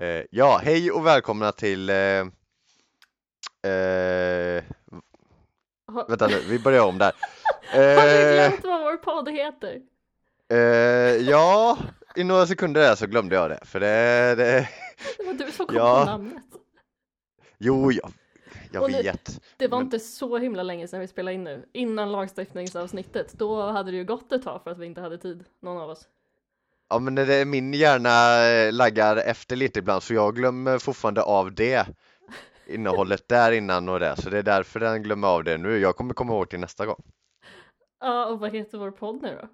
Eh, ja, hej och välkomna till eh, eh, Vänta nu, vi börjar om där. har du Eh, glömt vad vår podd heter? eh, ja, i några sekunder där så glömde jag det, för det, det Det var du som kom Ja. på namnet. jo, jag, jag nu- vet. Det var Men- inte så himla länge sedan vi spelade in nu. Innan lagstiftningsavsnittet. Då hade det ju gått ett tag för att vi inte hade tid, någon av oss. Ja, men det, är- min hjärna eh, laggar efter lite ibland, så jag glömmer fortfarande av det innehållet där innan och det, så det är därför den glömmer av det nu. Jag kommer komma ihåg till nästa gång. Ja, och vad heter vår podd nu då?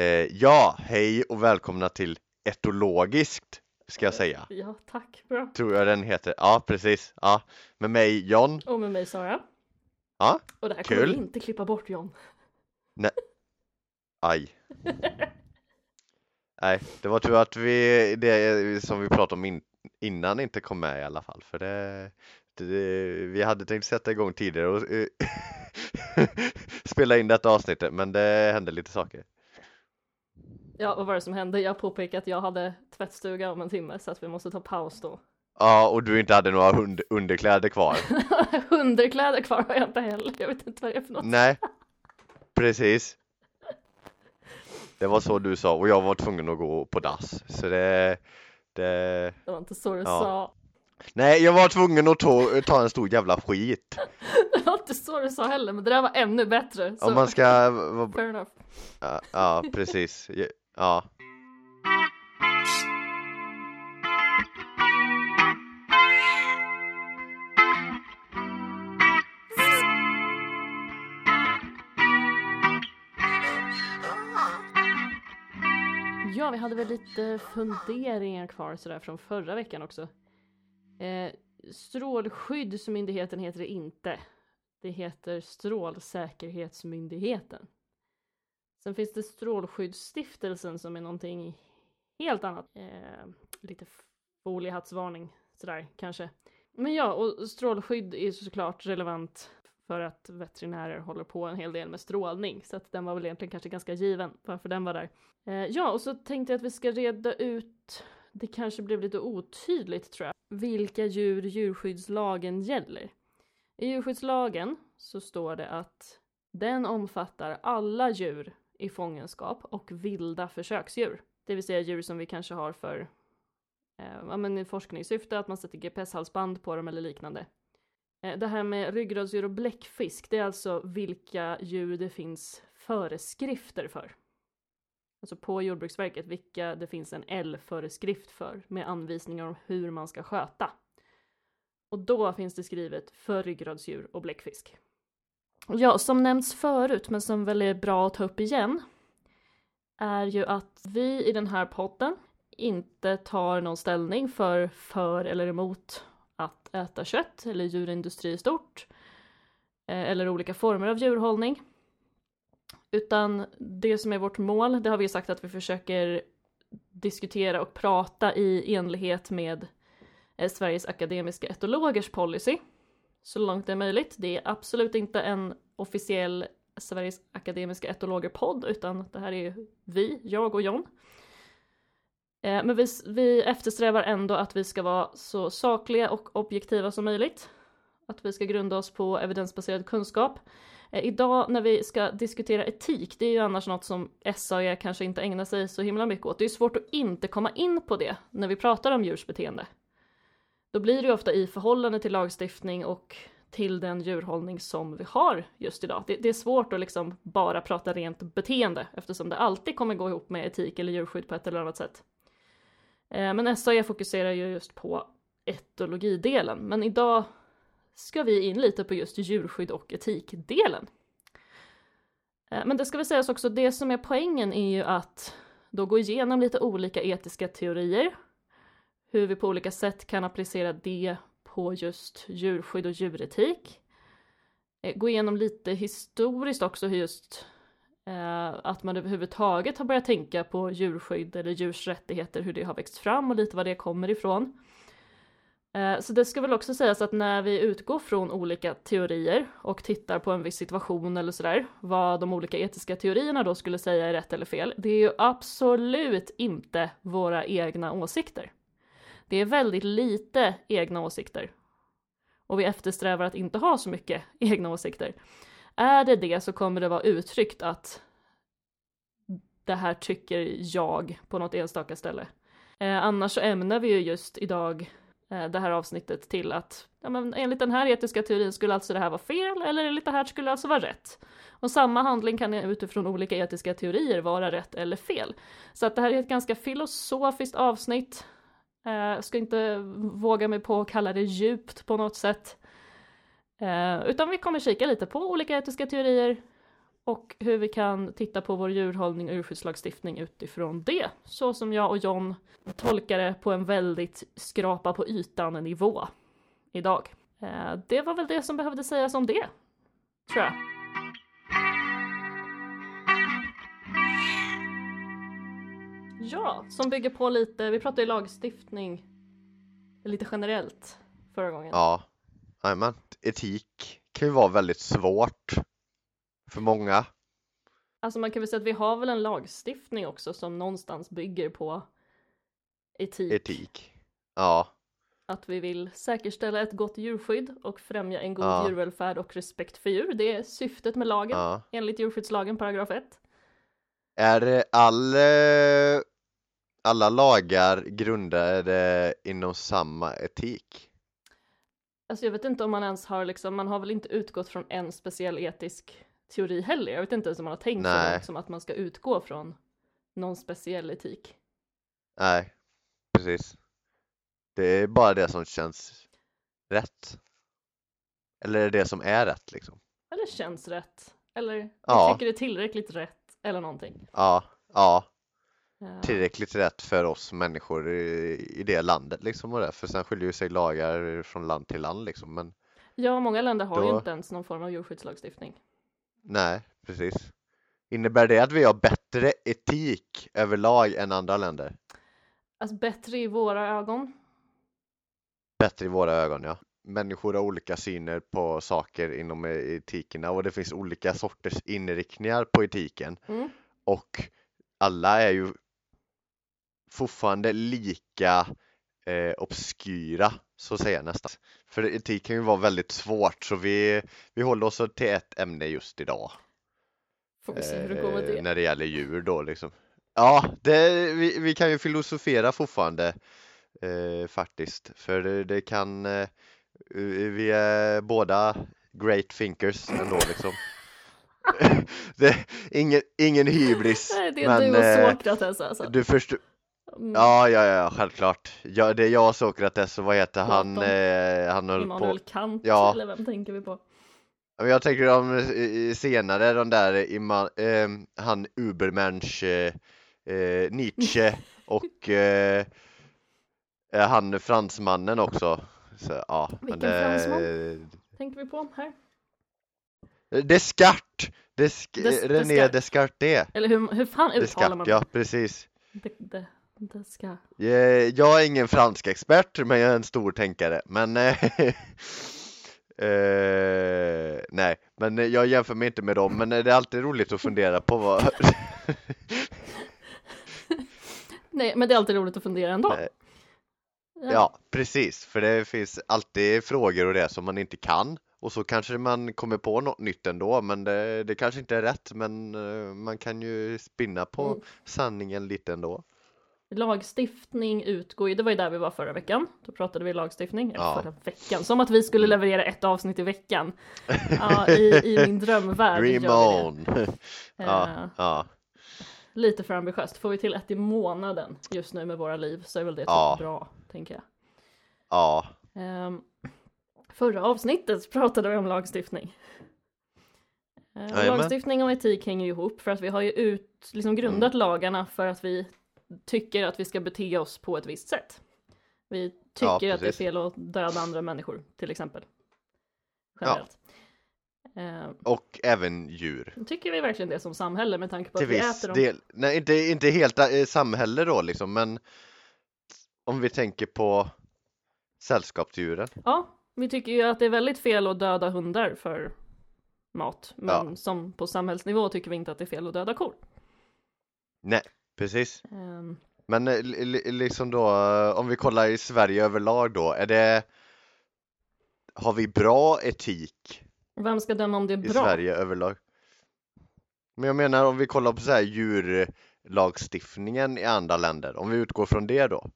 Eh, ja, hej och välkomna till Etologiskt, ska jag säga. Ja, tack. Bra. Tror jag den heter. Ja, precis. Ja, med mig John. Och med mig Sara. Ja, Och det här kommer kul. vi inte klippa bort John. aj. Nej, det var tur att vi, det som vi pratade om in, innan inte kom med i alla fall, för det, det vi hade tänkt sätta igång tidigare och eh, spela in detta avsnittet, men det hände lite saker. Ja, vad var det som hände? Jag påpekade att jag hade tvättstuga om en timme så att vi måste ta paus då. Ja, och du inte hade några hund, underkläder kvar. Underkläder kvar har jag inte heller. Jag vet inte vad det är för något. Nej, precis. Det var så du sa och jag var tvungen att gå på dass, så det, det Det var inte så du Ja. sa. Nej, jag var tvungen att ta, ta en stor jävla skit. Det var inte så du sa heller, men det där var ännu bättre. Så Om man ska, fair enough. ja, ja precis, ja. Vi hade väl lite funderingar kvar sådär från förra veckan också. Eh, Strålskyddsmyndigheten heter det inte. Det heter Strålsäkerhetsmyndigheten. Sen finns det Strålskyddsstiftelsen som är någonting helt annat. Eh, lite foliehattsvarning sådär kanske. Men ja, och strålskydd är såklart relevant för att veterinärer håller på en hel del med strålning. Så att den var väl egentligen kanske ganska given varför den var där. Eh, ja, och så tänkte jag att vi ska reda ut, det kanske blev lite otydligt tror jag, vilka djur djurskyddslagen gäller. I djurskyddslagen så står det att den omfattar alla djur i fångenskap och vilda försöksdjur. Det vill säga djur som vi kanske har för eh, ja, men i forskningssyfte, att man sätter GPS-halsband på dem eller liknande. Eh, det här med ryggradsdjur och bläckfisk, det är alltså vilka djur det finns föreskrifter för. Alltså på Jordbruksverket, vilka det finns en L-föreskrift för med anvisningar om hur man ska sköta. Och då finns det skrivet för ryggradsdjur och bläckfisk. Ja, som nämnts förut, men som väl är bra att ta upp igen, är ju att vi i den här podden inte tar någon ställning för för eller emot att äta kött eller djurindustri i stort eh, eller olika former av djurhållning. Utan det som är vårt mål, det har vi sagt att vi försöker diskutera och prata i enlighet med eh, Sveriges akademiska etologers policy. Så långt det är möjligt. Det är absolut inte en officiell Sveriges akademiska etologer-podd utan det här är vi, jag och John. Eh, men vi, vi eftersträvar ändå att vi ska vara så sakliga och objektiva som möjligt. Att vi ska grunda oss på evidensbaserad kunskap. Eh, idag när vi ska diskutera etik, det är ju annars något som SAE kanske inte ägnar sig så himla mycket åt. Det är svårt att inte komma in på det när vi pratar om djurs beteende. Då blir det ju ofta i förhållande till lagstiftning och till den djurhållning som vi har just idag. Det, det är svårt att liksom bara prata rent beteende eftersom det alltid kommer gå ihop med etik eller djurskydd på ett eller annat sätt. Eh, men SAE fokuserar ju just på etologidelen, men idag ska vi in lite på just djurskydd och etikdelen. Eh, men det ska väl sägas också, det som är poängen är ju att då gå igenom lite olika etiska teorier, hur vi på olika sätt kan applicera det på just djurskydd och djuretik. Eh, gå igenom lite historiskt också hur just Eh, att man överhuvudtaget har börjat tänka på djurskydd eller djurs rättigheter, hur det har växt fram och lite var det kommer ifrån. Eh, Så det ska väl också sägas att när vi utgår från olika teorier och tittar på en viss situation eller sådär, vad de olika etiska teorierna då skulle säga är rätt eller fel, det är ju absolut inte våra egna åsikter. det är väldigt lite egna åsikter. Och vi eftersträvar att inte ha så mycket egna åsikter. Är det det så kommer det vara uttryckt att det här tycker jag på något enstaka ställe. Eh, annars så ämnar vi ju just idag eh, det här avsnittet till att ja, men enligt den här etiska teorin skulle alltså det här vara fel eller enligt det här skulle det alltså vara rätt. Och samma handling kan utifrån olika etiska teorier vara rätt eller fel. Så att det här är ett ganska filosofiskt avsnitt. Eh, ska inte våga mig på att kalla det djupt på något sätt. Eh, utan vi kommer kika lite på olika etiska teorier och hur vi kan titta på vår djurhållning och djurskyddslagstiftning utifrån det. Så som jag och John tolkar det på en väldigt skrapa på ytan nivå idag. Eh, det var väl det som behövde sägas om det, tror jag. Ja, som bygger på lite, vi pratade ju lagstiftning lite generellt förra gången. Ja, men etik kan ju vara väldigt svårt för många. Alltså man kan väl säga att vi har väl en lagstiftning också som någonstans bygger på etik. Etik. Ja. Att vi vill säkerställa ett gott djurskydd och främja en god Ja. djurvälfärd och respekt för djur. Det är syftet med lagen ja. enligt djurskyddslagen paragraf 1. Är all, alla lagar grundade inom samma etik? Alltså jag vet inte om man ens har liksom, man har väl inte utgått från en speciell etisk teori heller. Jag vet inte ens om man har tänkt så Nej. långt som att man ska utgå från någon speciell etik. Nej, precis. Det är bara det som känns rätt. Eller det som är rätt liksom? Eller känns rätt. Eller Ja. tycker det är tillräckligt rätt. Eller någonting. Ja, ja, tillräckligt rätt för oss människor i, det landet liksom och det. För sen skiljer ju sig lagar från land till land liksom. Men Ja, många länder har ju Då- inte ens någon form av djurskyddslagstiftning. nej, precis. Innebär det att vi har bättre etik överlag än andra länder? Alltså bättre i våra ögon. Bättre i våra ögon, ja. Människor har olika syner på saker inom etikerna och det finns olika sorters inriktningar på etiken. Mm. Och alla är ju fortfarande lika eh, obskyra, så att säga nästan. För etik kan ju vara väldigt svårt, så vi, vi håller oss till ett ämne just idag. Får vi se hur det går med eh, det. när det gäller djur då liksom. Ja, det, vi, vi kan ju filosofera fortfarande eh, faktiskt, för det, det kan eh, vi är båda great thinkers ändå liksom. det, ingen, ingen hybris, Nej, det är men du och eh, Sokrates alltså. du förstår, Mm, ja, ja, ja, självklart. Ja, det är jag och Sokrates och vad heter han, eh, han höll på, Immanuel Kant, Ja. eller vem tänker vi på? Ja, men jag tänker de eh, senare, de där, Ima, eh, han Ubermensch, eh, eh, Nietzsche och eh, eh, han fransmannen också. Så, ja, men Vilken det, fransman? Tänker vi på här? Descartes! Des, Des- René Descartes. Descartes. Eller hur, hur fan uttalar man Descartes, ja precis. det? Det, det ska... Eh, Jag är ingen fransk expert, men jag är en stor tänkare. Men eh, nej, men jag jämför mig inte med dem. Men det är alltid roligt att fundera på vad Nej, men det är alltid roligt att fundera ändå. Nej. Ja, precis, för det finns alltid frågor och det som man inte kan och så kanske man kommer på något nytt ändå, men det, det kanske inte är rätt, men man kan ju spinna på Mm. sanningen lite ändå. Lagstiftning utgår ju, det var ju där vi var förra veckan. Då pratade vi lagstiftning, Ja. förra veckan. Som att vi skulle Mm. leverera ett avsnitt i veckan. Ja, i, i min drömvärld Dream gör vi det. on! Ja, ja, lite för ambitiöst. Får vi till ett i månaden just nu med våra liv så är väl det typ Ja. bra, tänker jag. ja, Ehm, förra avsnittet pratade vi om lagstiftning. Eh, lagstiftning och etik hänger ju ihop för att vi har ju ut, liksom grundat Mm. lagarna för att vi tycker att vi ska bete oss på ett visst sätt. Vi Ja, tycker att det är fel att döda andra människor, till exempel. Generellt. Ehm, och även djur. tycker vi verkligen det som samhälle med tanke på Till att vi äter dem? del, nej inte, inte helt eh, samhälle då liksom, men om vi tänker på sällskapsdjuren. Ja, vi tycker ju att det är väldigt fel att döda hundar för mat. Men Ja. som på samhällsnivå tycker vi inte att det är fel att döda kor. Nej, precis. Ehm, Men eh, li- li- liksom då, eh, om vi kollar i Sverige överlag då, är det Har vi bra etik Vem ska döma om det är i bra? Sverige överlag? Men jag menar om vi kollar på så här djurlagstiftningen i andra länder, om vi utgår från det då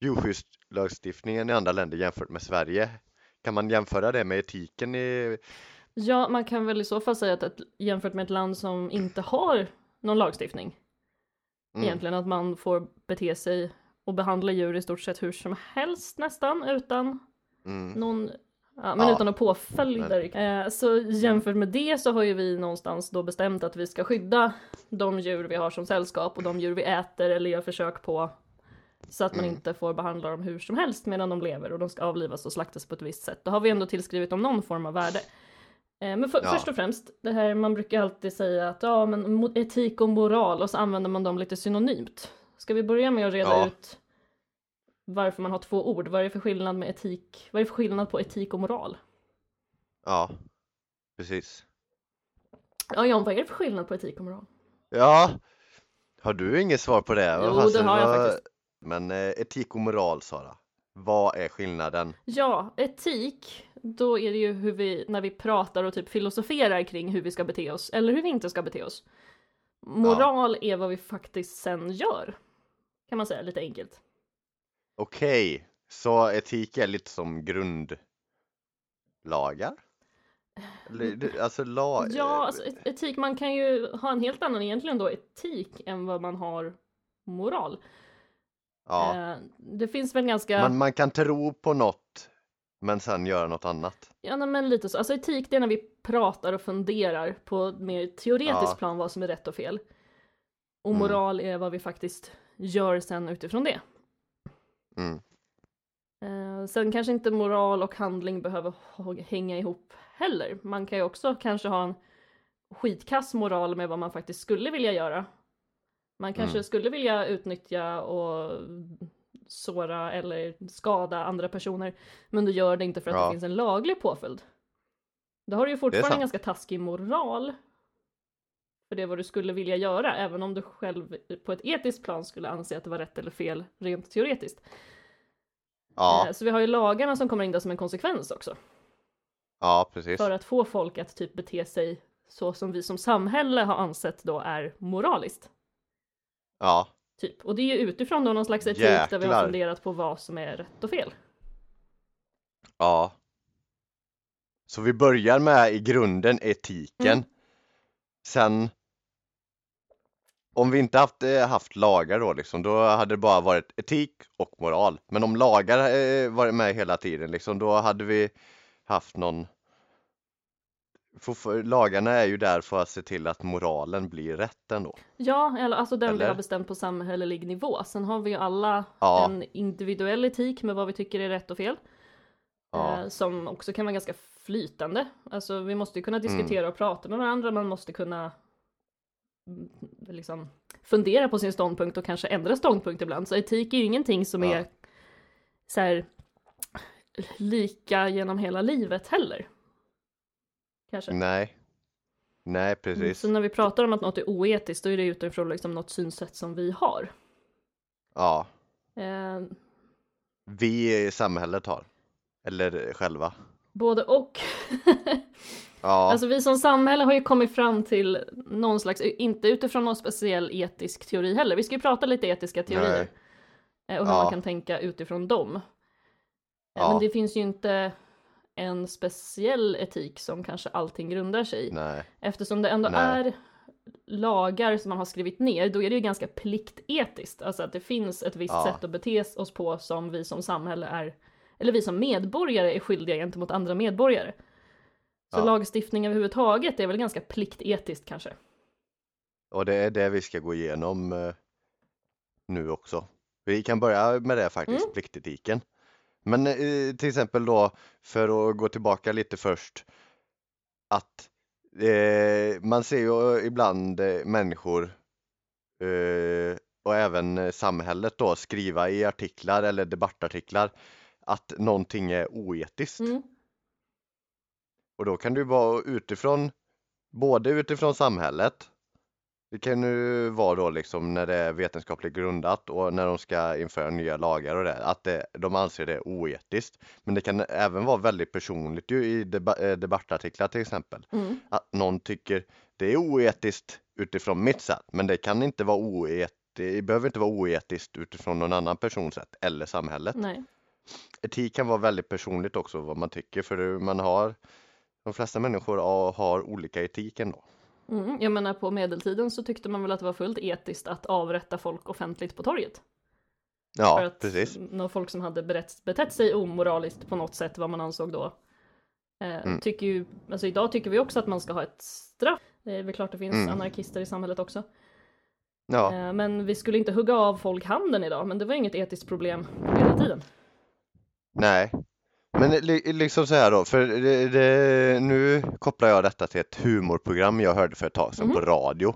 Djurskyddslagstiftningen i andra länder jämfört med Sverige Kan man jämföra det med etiken i Ja, man kan väl i så fall säga att ett, jämfört med ett land som inte har någon lagstiftning, mm, egentligen att man får bete sig och behandla djur i stort sett hur som helst nästan utan mm, någon Ja, men Ja. utan att påföljder. Eh, så jämfört med det så har ju vi någonstans då bestämt att vi ska skydda de djur vi har som sällskap och de djur vi äter eller gör försök på. Så att man Mm. inte får behandla dem hur som helst medan de lever och de ska avlivas och slaktas på ett visst sätt. Då har vi ändå tillskrivit dem någon form av värde. Eh, men för, Ja. först och främst, det här man brukar alltid säga att ja men etik och moral och så använder man dem lite synonymt. Ska vi börja med att reda Ja. ut varför man har två ord? Vad är det för skillnad med etik? Vad är det för skillnad på etik och moral? Ja, precis Ja John, vad är det för skillnad på etik och moral? Ja, har du inget svar på det? Jo, Vad fasen, det har jag faktiskt. Men eh, etik och moral Sara, vad är skillnaden? Ja, etik, då är det ju hur vi, när vi pratar och typ filosoferar kring hur vi ska bete oss, eller hur vi inte ska bete oss. Moral är vad vi faktiskt sen gör, kan man säga lite enkelt. Okej, så etik är lite som grundlagar? Alltså lag... Ja, alltså et- etik, man kan ju ha en helt annan egentligen då etik än vad man har moral. ja. Eh, det finns väl ganska... Man, man kan tro på något men sen göra något annat. Ja men lite så. Alltså etik det är när vi pratar och funderar på mer teoretiskt Ja. plan vad som är rätt och fel. Och Mm. moral är vad vi faktiskt gör sen utifrån det. Mm. Eh, sen kanske inte moral och handling behöver hänga ihop heller. Man kan ju också kanske ha en skitkass moral med vad man faktiskt skulle vilja göra. Man kanske Mm. skulle vilja utnyttja och såra eller skada andra personer. Men du gör det inte för att Ja. det finns en laglig påföljd. Då har du ju fortfarande en ganska taskig moral. För det är vad du skulle vilja göra, även om du själv på ett etiskt plan skulle anse att det var rätt eller fel rent teoretiskt. Ja, Eh, Så vi har ju lagarna som kommer in där som en konsekvens också. ja precis. För att få folk att typ bete sig så som vi som samhälle har ansett då är moraliskt. Ja, Typ. Och det är ju utifrån då någon slags etik där vi har Jäklar. funderat på vad som är rätt och fel. ja. Så vi börjar med i grunden etiken. Mm. Sen om vi inte haft, eh, haft lagar då liksom, då hade det bara varit etik och moral. Men om lagar eh, varit med hela tiden liksom, då hade vi haft någon för, Lagarna är ju där för att se till att moralen blir rätt ändå. Ja, eller alltså den vi Eller? har bestämt på samhällelig nivå. Sen har vi ju alla Ja. en individuell etik med vad vi tycker är rätt och fel. Ja. Eh, som också kan vara ganska flytande. Alltså vi måste ju kunna Mm. diskutera och prata med varandra, man måste kunna mm, liksom fundera på sin ståndpunkt och kanske ändra ståndpunkt ibland. Så etik är ju ingenting som Ja. är så här lika genom hela livet heller. Kanske. Nej. Nej, Mm, precis. Så när vi pratar om att något är oetiskt, då är det utifrån liksom något synsätt som vi har. Ja, Eh, vi i samhället har. Eller själva. både och. Ja, Alltså vi som samhälle har ju kommit fram till någon slags, inte utifrån någon speciell etisk teori heller. Vi ska ju prata lite etiska teorier. Nej. eh, Och hur Ja. man kan tänka utifrån dem. Eh, Ja. Men det finns ju inte en speciell etik som kanske allting grundar sig i. nej. Eftersom det ändå Nej. är lagar som man har skrivit ner, då är det ju ganska pliktetiskt. Alltså att det finns ett visst Ja. sätt att bete oss på som vi som samhälle är, eller vi som medborgare är skyldiga gentemot andra medborgare. Så Ja. lagstiftning överhuvudtaget är väl ganska pliktetiskt kanske. Och det är det vi ska gå igenom eh, nu också. Vi kan börja med det faktiskt, Mm. pliktetiken. Men eh, till exempel då, för att gå tillbaka lite först, att eh, man ser ju ibland eh, människor eh, och även eh, samhället då skriva i artiklar eller debattartiklar att någonting är oetiskt. Mm. Och då kan ju vara utifrån, både utifrån samhället Det kan ju vara då liksom när det är vetenskapligt grundat och när de ska införa nya lagar och det, att det, de anser det oetiskt. Men det kan även vara väldigt personligt ju i deba eh, debattartiklar till exempel. Mm. Att någon tycker det är oetiskt utifrån mitt sätt, men det kan inte vara oetiskt det behöver inte vara oetiskt utifrån någon annan persons sätt eller samhället. Nej. Etik kan vara väldigt personligt också vad man tycker för man har de flesta människor har- har olika etik ändå. Mm. Jag menar på medeltiden så tyckte man väl att det var fullt etiskt att avrätta folk offentligt på torget. för Ja, att precis. några folk som hade berett, betett sig omoraliskt på något sätt vad man ansåg då. Eh, Mm. tycker ju, alltså idag tycker vi också att man ska ha ett straff. Det är väl klart det finns Mm. anarkister i samhället också. Ja, Eh, men vi skulle inte hugga av folk handen idag, men det var inget etiskt problem på medeltiden. nej. Men li liksom så här då, för det, det, nu kopplar jag detta till ett humorprogram jag hörde för ett tag sedan på Mhm. radio.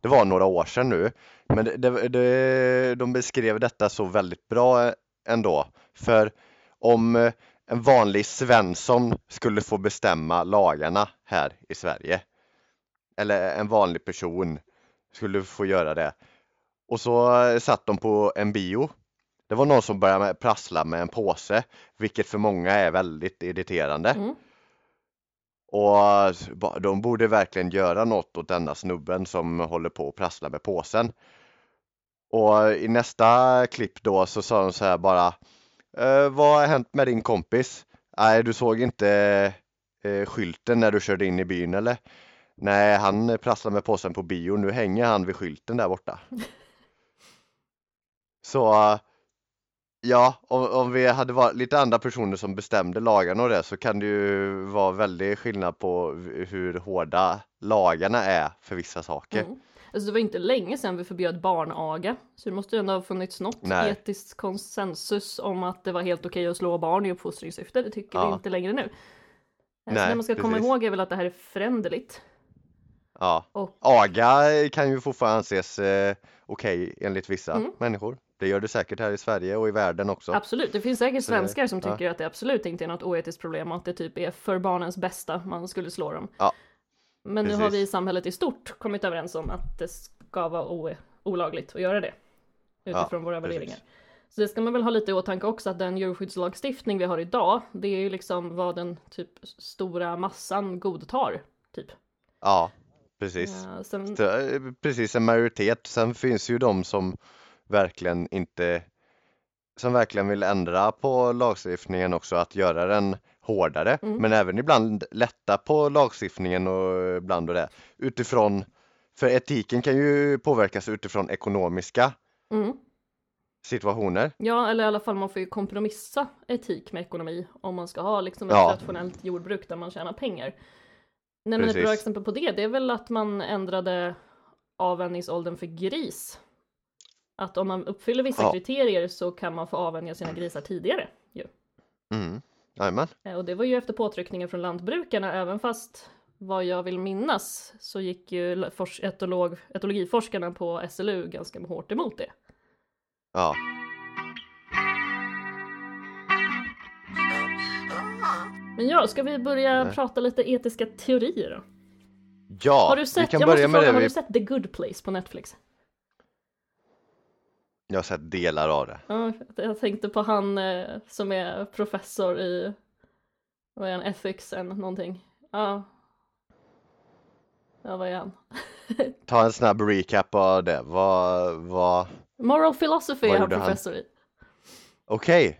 Det var några år sedan nu, men det, det, det, de beskrev detta så väldigt bra ändå. För om eh, en vanlig Svensson skulle få bestämma lagarna här i Sverige, eller en vanlig person skulle få göra det. Och så eh, satt de på en bio. Det var någon som började med, prassla med en påse, vilket för många är väldigt irriterande. Mm. Och de borde verkligen göra något åt denna snubben som håller på att prassla med påsen. Och i nästa klipp då så sa de så här bara eh, Vad har hänt med din kompis? Nej, du såg inte eh, skylten när du körde in i byn eller? Nej, han prasslar med påsen på bio. Nu hänger han vid skylten där borta. Så ja, om, om vi hade varit lite andra personer som bestämde lagarna och det så kan det ju vara väldigt skillnad på hur hårda lagarna är för vissa saker. Mm. Alltså det var inte länge sedan vi förbjöd barnaga, så det måste ju ändå ha funnits något Nej. etiskt konsensus om att det var helt okej att slå barn i uppfostringssyfte. Det tycker vi Ja. inte längre nu. Nej, så Nej, det man ska komma precis. ihåg är väl att det här är föränderligt. Ja. Och Aga kan ju fortfarande anses eh, okej enligt vissa Mm. människor. Det gör det säkert här i Sverige och i världen också. absolut, det finns säkert svenskar som ja. tycker att det absolut inte är något oetiskt problem och att det typ är för barnens bästa man skulle slå dem. Ja, Men nu har precis. vi i samhället i stort kommit överens om att det ska vara olagligt att göra det. Utifrån våra precis. värderingar. Så det ska man väl ha lite i åtanke också att den djurskyddslagstiftning vi har idag, det är ju liksom vad den typ stora massan godtar. Typ. Ja, precis. Eh, sen, eh, precis en majoritet. Sen finns ju de som verkligen inte som verkligen vill ändra på lagstiftningen också, att göra den hårdare, Mm. men även ibland lätta på lagstiftningen och ibland och det utifrån, för etiken kan ju påverkas utifrån ekonomiska mm. situationer. Ja, eller i alla fall man får ju kompromissa etik med ekonomi om man ska ha liksom ett Ja. rationellt jordbruk där man tjänar pengar. Nej, men ett bra exempel på det, det är väl att man ändrade avvänjningsåldern för gris. Att om man uppfyller vissa Ja. kriterier så kan man få avvänja sina grisar tidigare. Ju. Mm. Eh, Och det var ju efter påtryckningen från lantbrukarna, även fast vad jag vill minnas så gick ju etolog, etologiforskarna på SLU ganska hårt emot det. Ja. Men ja, ska vi börja Nej. prata lite etiska teorier då? Ja, har du vi sett, kan jag börja med fråga, det har vi... du sett The Good Place på Netflix? Jag har sett delar av det. Ja, jag tänkte på han eh, som är professor i, vad är han, ethics eller någonting. Ja. Ja, vad är han? Ta en snabb recap av det. Vad, vad, Moral philosophy Vad är han gjorde han? professor i. okej,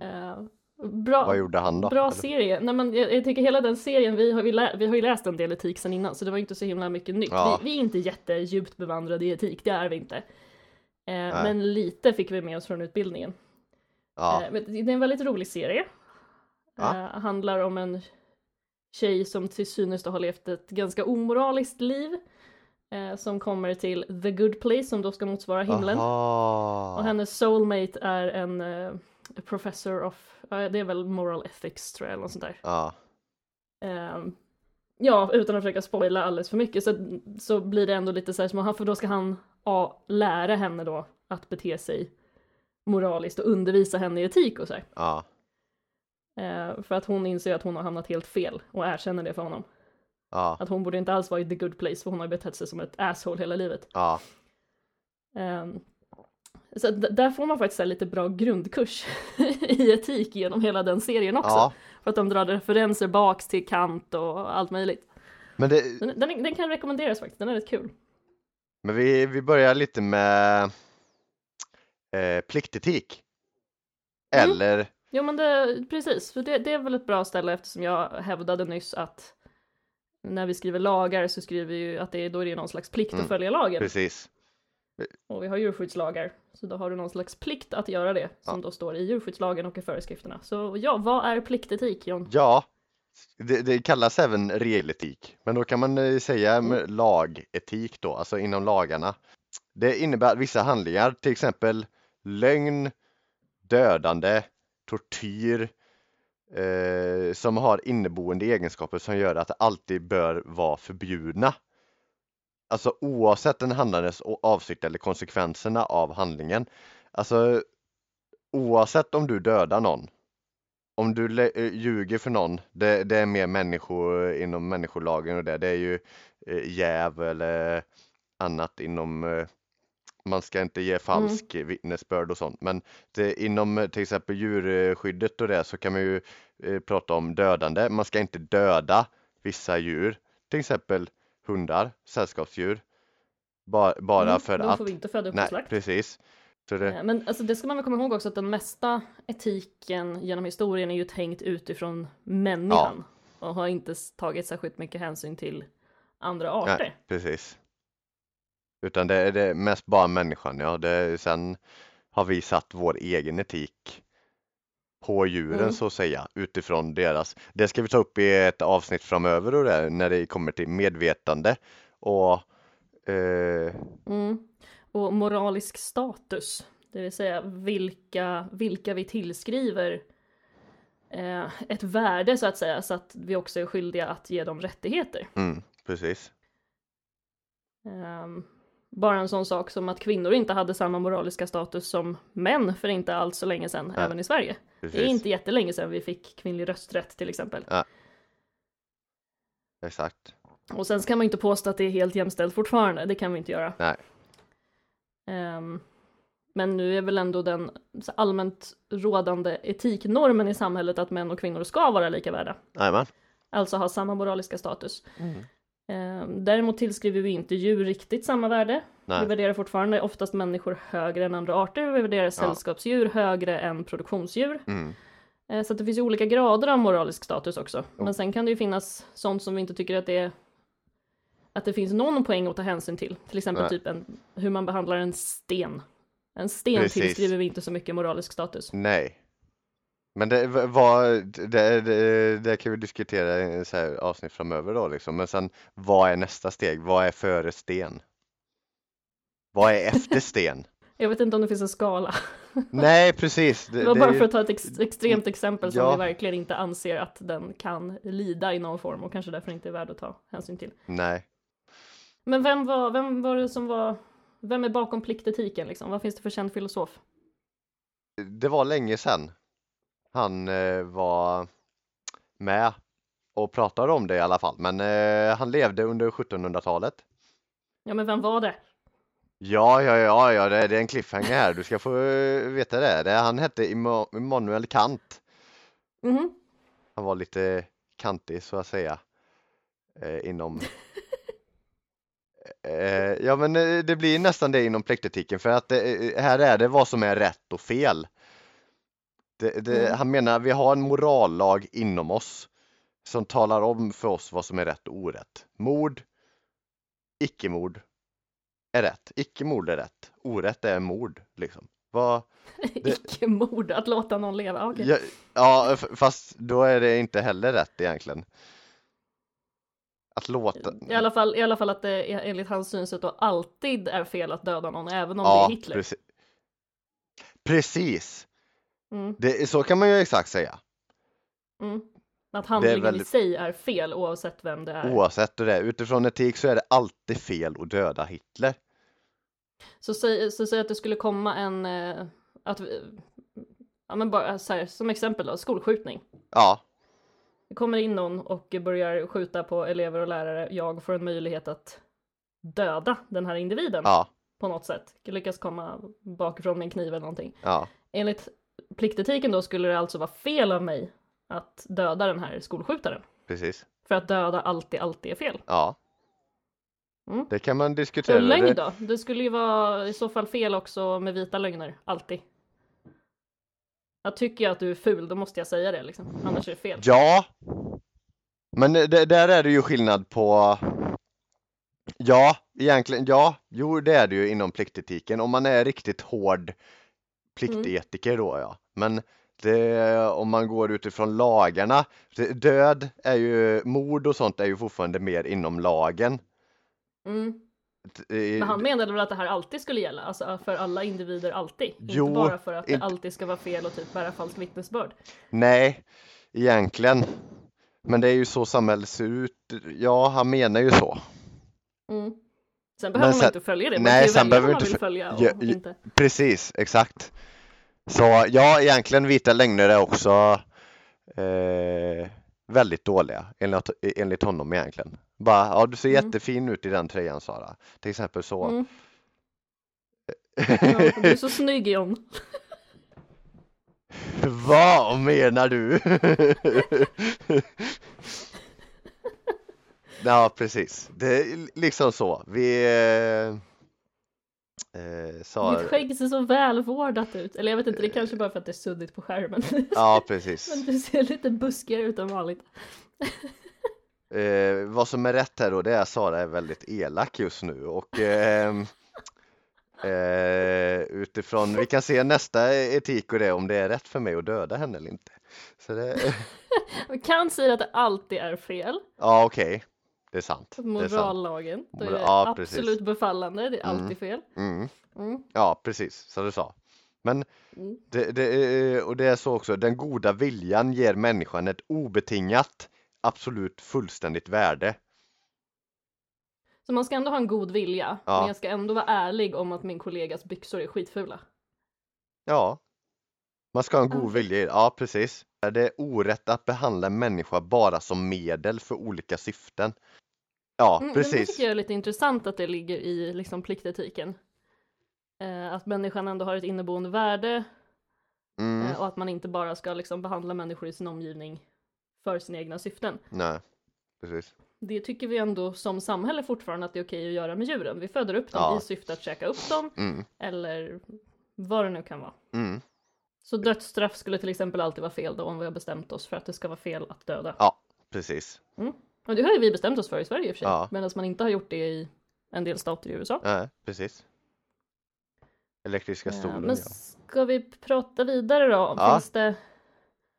Eh, bra, vad gjorde han då? Bra Eller? serie. Nej, men jag, jag tycker hela den serien, vi har, ju lä- vi har ju läst en del etik sen innan så det var inte så himla mycket nytt. Ja. Vi, vi är inte jättedjupt bevandrade i etik, det är vi inte. Eh, men lite fick vi med oss från utbildningen. Ja, Eh, men det är en väldigt rolig serie. Ja. Eh, handlar om en tjej som till synes har levt ett ganska omoraliskt liv. Som kommer till the good place som då ska motsvara himlen. Aha. Och hennes soulmate är en professor of, det är väl moral ethics tror jag eller något sånt där. Ja, Ehm, ja, utan att försöka spoila alldeles för mycket så, så blir det ändå lite så här för då ska han ja, lära henne då att bete sig moraliskt och undervisa henne i etik och så här. ja, Eh, för att hon inser att hon har hamnat helt fel och erkänner det för honom. Ja, Att hon borde inte alls vara i the good place för hon har betett sig som ett asshole hela livet. ja, Ehm, så d- där får man faktiskt här lite bra grundkurs i etik genom hela den serien också. ja. För att de drar referenser baks till Kant och allt möjligt. Men, det, Den, den, den kan rekommenderas faktiskt, den är rätt kul. men vi, vi börjar lite med eh, pliktetik. Mm. Eller, Jo men det, precis, för det, det är väl ett bra ställe eftersom jag hävdade nyss att när vi skriver lagar så skriver vi ju att det är, då är det någon slags plikt Mm, att följa lagen. precis. Och vi har djurskyddslagar, så då har du någon slags plikt att göra det som då står i djurskyddslagen och i föreskrifterna. Så ja, vad är pliktetik John? Ja, det, det kallas även regeletik, men då kan man eh, säga med lagetik då, alltså inom lagarna. Det innebär att vissa handlingar, till exempel lögn, dödande, tortyr, eh, som har inneboende egenskaper som gör att det alltid bör vara förbjudna. Alltså oavsett den handlandes avsikt eller konsekvenserna av handlingen. Alltså oavsett om du dödar någon om du eh, ljuger för någon, det, det är mer människor inom människolagen och det, det är ju eh, jäv eller annat inom eh, man ska inte ge falsk vittnesbörd och sånt men det, inom eh, till exempel djurskyddet och det så kan man ju eh, prata om dödande, man ska inte döda vissa djur, till exempel hundar, sällskapsdjur bara, bara Mm, för de att får vi inte föda upp Nej, slakt. precis. Det, Eh, Men alltså, det ska man väl komma ihåg också att den mesta etiken genom historien är ju tänkt utifrån människan och har inte tagit särskilt mycket hänsyn till andra arter. Nej, precis. Utan det är det mest bara människan, ja. Det, sen har vi satt vår egen etik på djuren Mm. så att säga, utifrån deras. Det ska vi ta upp i ett avsnitt framöver och det, när det kommer till medvetande och eh, Mm. Och moralisk status, det vill säga vilka, vilka vi tillskriver eh, ett värde så att säga, så att vi också är skyldiga att ge dem rättigheter. mm, precis. Ehm, bara en sån sak som att kvinnor inte hade samma moraliska status som män för inte alls så länge sedan, Nej, även i Sverige. precis. Det är inte jättelänge sedan vi fick kvinnlig rösträtt till exempel. Exakt. Och sen ska man inte påstå att det är helt jämställt fortfarande, det kan vi inte göra. Nej. Ehm, men nu är väl ändå den allmänt rådande etiknormen i samhället att män och kvinnor ska vara lika värda. Jajamän. Alltså ha samma moraliska status. Mm. Ehm, däremot tillskriver vi inte djur riktigt samma värde. Vi Nej. värderar fortfarande oftast människor högre än andra arter. Vi värderar sällskapsdjur högre än produktionsdjur. Mm. Eh, Så det finns ju olika grader av moralisk status också. Jo. Men sen kan det ju finnas sånt som vi inte tycker att det är att det finns någon poäng att ta hänsyn till. Till exempel Nej. typ en, hur man behandlar en sten. En sten Precis. tillskriver vi inte så mycket moralisk status. Nej. Men det, vad, det, det, det kan vi diskutera i så här avsnitt framöver då liksom. Men sen vad är nästa steg? Vad är före sten? Vad är efter sten? Jag vet inte om det finns en skala. Nej, precis. Det var det bara är ju- för att ta ett ex extremt exempel som Ja. vi verkligen inte anser att den kan lida i någon form och kanske därför inte är värd att ta hänsyn till. Nej. Men vem var, vem var det som var, vem är bakom pliktetiken liksom? Vad finns det för känd filosof? Det var länge sedan han eh, var med och pratade om det i alla fall. Men eh, han levde under 1700-talet. Ja men vem var det? Ja, ja, ja, ja, det, det är en cliffhanger här. Du ska få eh, veta det. det han hette Imma- Immanuel Kant. Mhm. Han var lite kantig så att säga eh, inom eh, Ja men det blir nästan det inom plektetiken för att eh, här är det vad som är rätt och fel. Det, det, Mm. Han menar vi har en morallag inom oss som talar om för oss vad som är rätt och orätt. Mord, icke-mord är rätt. Icke-mord är rätt. Orätt är mord liksom. Vad, Icke-mord, att låta någon leva. Okej. Ja, ja, fast då är det inte heller rätt egentligen. Att låta... I alla, fall, I alla fall att det är, enligt hans synsätt då alltid är fel att döda någon, även om ja, det är Hitler. Precis. precis. Mm, Det, så kan man ju exakt säga. mm. Att handlingen väldigt- i sig är fel oavsett vem det är. Oavsett det. Utifrån etik så är det alltid fel att döda Hitler. Så säg, så säg att det skulle komma en, eh, att, ja men bara så här, som exempel då, skolskjutning. Ja, Det kommer in någon och börjar skjuta på elever och lärare. Jag får en möjlighet att döda den här individen Ja, på något sätt. Lyckas komma bakifrån med en kniv eller någonting. ja, Enligt pliktetiken då skulle det alltså vara fel av mig att döda den här skolskjutaren. precis. För att döda alltid, alltid är fel. Ja. Mm. Det kan man diskutera. Och lögn då? Det skulle ju vara i så fall fel också med vita lögner, alltid. Jag tycker jag att du är ful, då måste jag säga det liksom. Annars är det fel. Ja, men det, där är det ju skillnad på Ja, egentligen, ja, jo det är det ju inom pliktetiken. Om man är riktigt hård pliktetiker då ja. Men det, om man går utifrån lagarna, död är ju, mord och sånt är ju fortfarande mer inom lagen. Mm. Eh, Men han menade väl att det här alltid skulle gälla? Alltså för alla individer alltid? Jo, inte bara för att det alltid ska vara fel och typ bära falskt vittnesbörd. Nej, egentligen. Men det är ju så samhället ser ut. Ja, han menar ju så. Mm. Sen behöver sen- man inte följa det, man nej, kan ju välja vad man inte vill föl- följa och ja. inte. Precis, exakt. Så ja, egentligen vita lögner är också eh, väldigt dåliga enligt, enligt honom egentligen. Bara, ja du ser Mm. jättefin ut i den tröjan Sara. Till exempel så. Mm. Ja, du är så snygg John. Vad menar du? ja, precis. Det är liksom så. Vi eh, eh, sa... Ditt skägg ser så välvårdat ut. Eller jag vet inte, det är kanske bara för att det är suddigt på skärmen. Ja, precis. Men du ser lite buskigare ut än vanligt. Eh, vad som är rätt här då, det är att Sara är väldigt elak just nu och ehm, eh, utifrån, vi kan se nästa etik och det om det är rätt för mig att döda henne eller inte. Så det, Kant säger att det alltid är fel. ja okej, sant. Det är sant. Morallagen. Då är det Ja, precis. absolut befallande, det är Mm. alltid fel. Mm. Mm. Ja, precis som du sa. Men Mm. det, det, är- och det är så också, den goda viljan ger människan ett obetingat, absolut fullständigt värde. Så man ska ändå ha en god vilja, Ja. men jag ska ändå vara ärlig om att min kollegas byxor är skitfula. Ja, man ska ha en god Okej. vilja. det. Ja, precis. Är det orätt att behandla en människa bara som medel för olika syften? Ja, Mm, men Det precis. tycker jag är lite intressant att det ligger i liksom, pliktetiken. Eh, att människan ändå har ett inneboende värde Mm, eh, och att man inte bara ska liksom, behandla människor i sin omgivning för sina egna syften. nej, precis. Det tycker vi ändå som samhälle fortfarande att det är okej att göra med djuren. Vi föder upp dem Ja. i syfte att käka upp dem Mm, eller vad det nu kan vara. mm. Så dödsstraff skulle till exempel alltid vara fel då om vi har bestämt oss för att det ska vara fel att döda. Ja, precis. Och det har ju vi bestämt oss för i Sverige i och för sig. Ja. Medan man inte har gjort det i en del stater i USA. Nej, precis. Elektriska Eh, stolen, Men ja. ska vi prata vidare då? Ja. Finns det...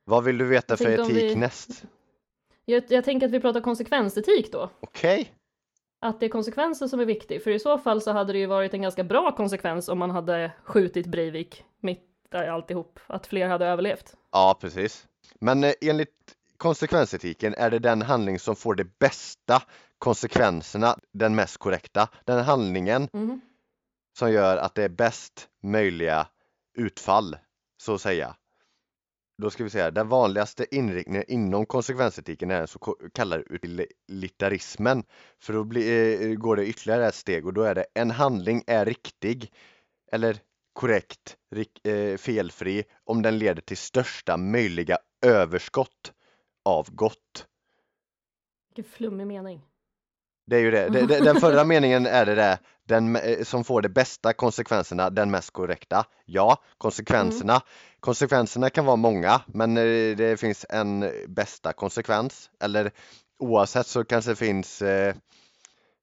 Vad vill du veta för etik vi- näst? jag, jag tänker att vi pratar konsekvensetik då. Okej, Att det är konsekvenser som är viktigt. För i så fall så hade det ju varit en ganska bra konsekvens om man hade skjutit Breivik mitt i alltihop. Att fler hade överlevt. ja precis. Men eh, enligt konsekvensetiken är det den handling som får de bästa konsekvenserna den mest korrekta. Den handlingen Mhm. som gör att det är bäst möjliga utfall, så att säga. Då ska vi säga, den vanligaste inriktningen inom konsekvensetiken är den så kallade utilitarismen. För då blir, eh, går det ytterligare ett steg och då är det en handling är riktig eller korrekt, eh, felfri om den leder till största möjliga överskott av gott. Vilken flummig mening. Det är ju det. den förra meningen är det där, den eh, som får de bästa konsekvenserna, den mest korrekta. Ja, konsekvenserna. Konsekvenserna kan vara många, men eh, det finns en bästa konsekvens. Eller oavsett så kanske det finns eh,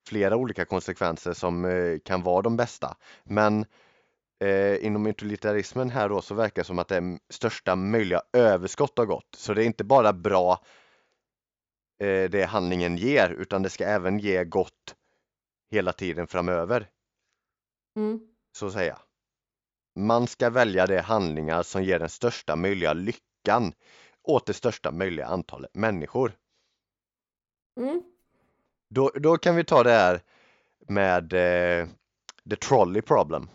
flera olika konsekvenser som eh, kan vara de bästa. Men eh, inom utilitarismen här då så verkar det som att det största möjliga överskott av gott. Så det är inte bara bra eh, det handlingen ger utan det ska även ge gott hela tiden framöver, Mm. så att säga. Man ska välja de handlingar som ger den största möjliga lyckan åt det största möjliga antalet människor. Mm. Då, då kan vi ta det här med eh, the trolley problem.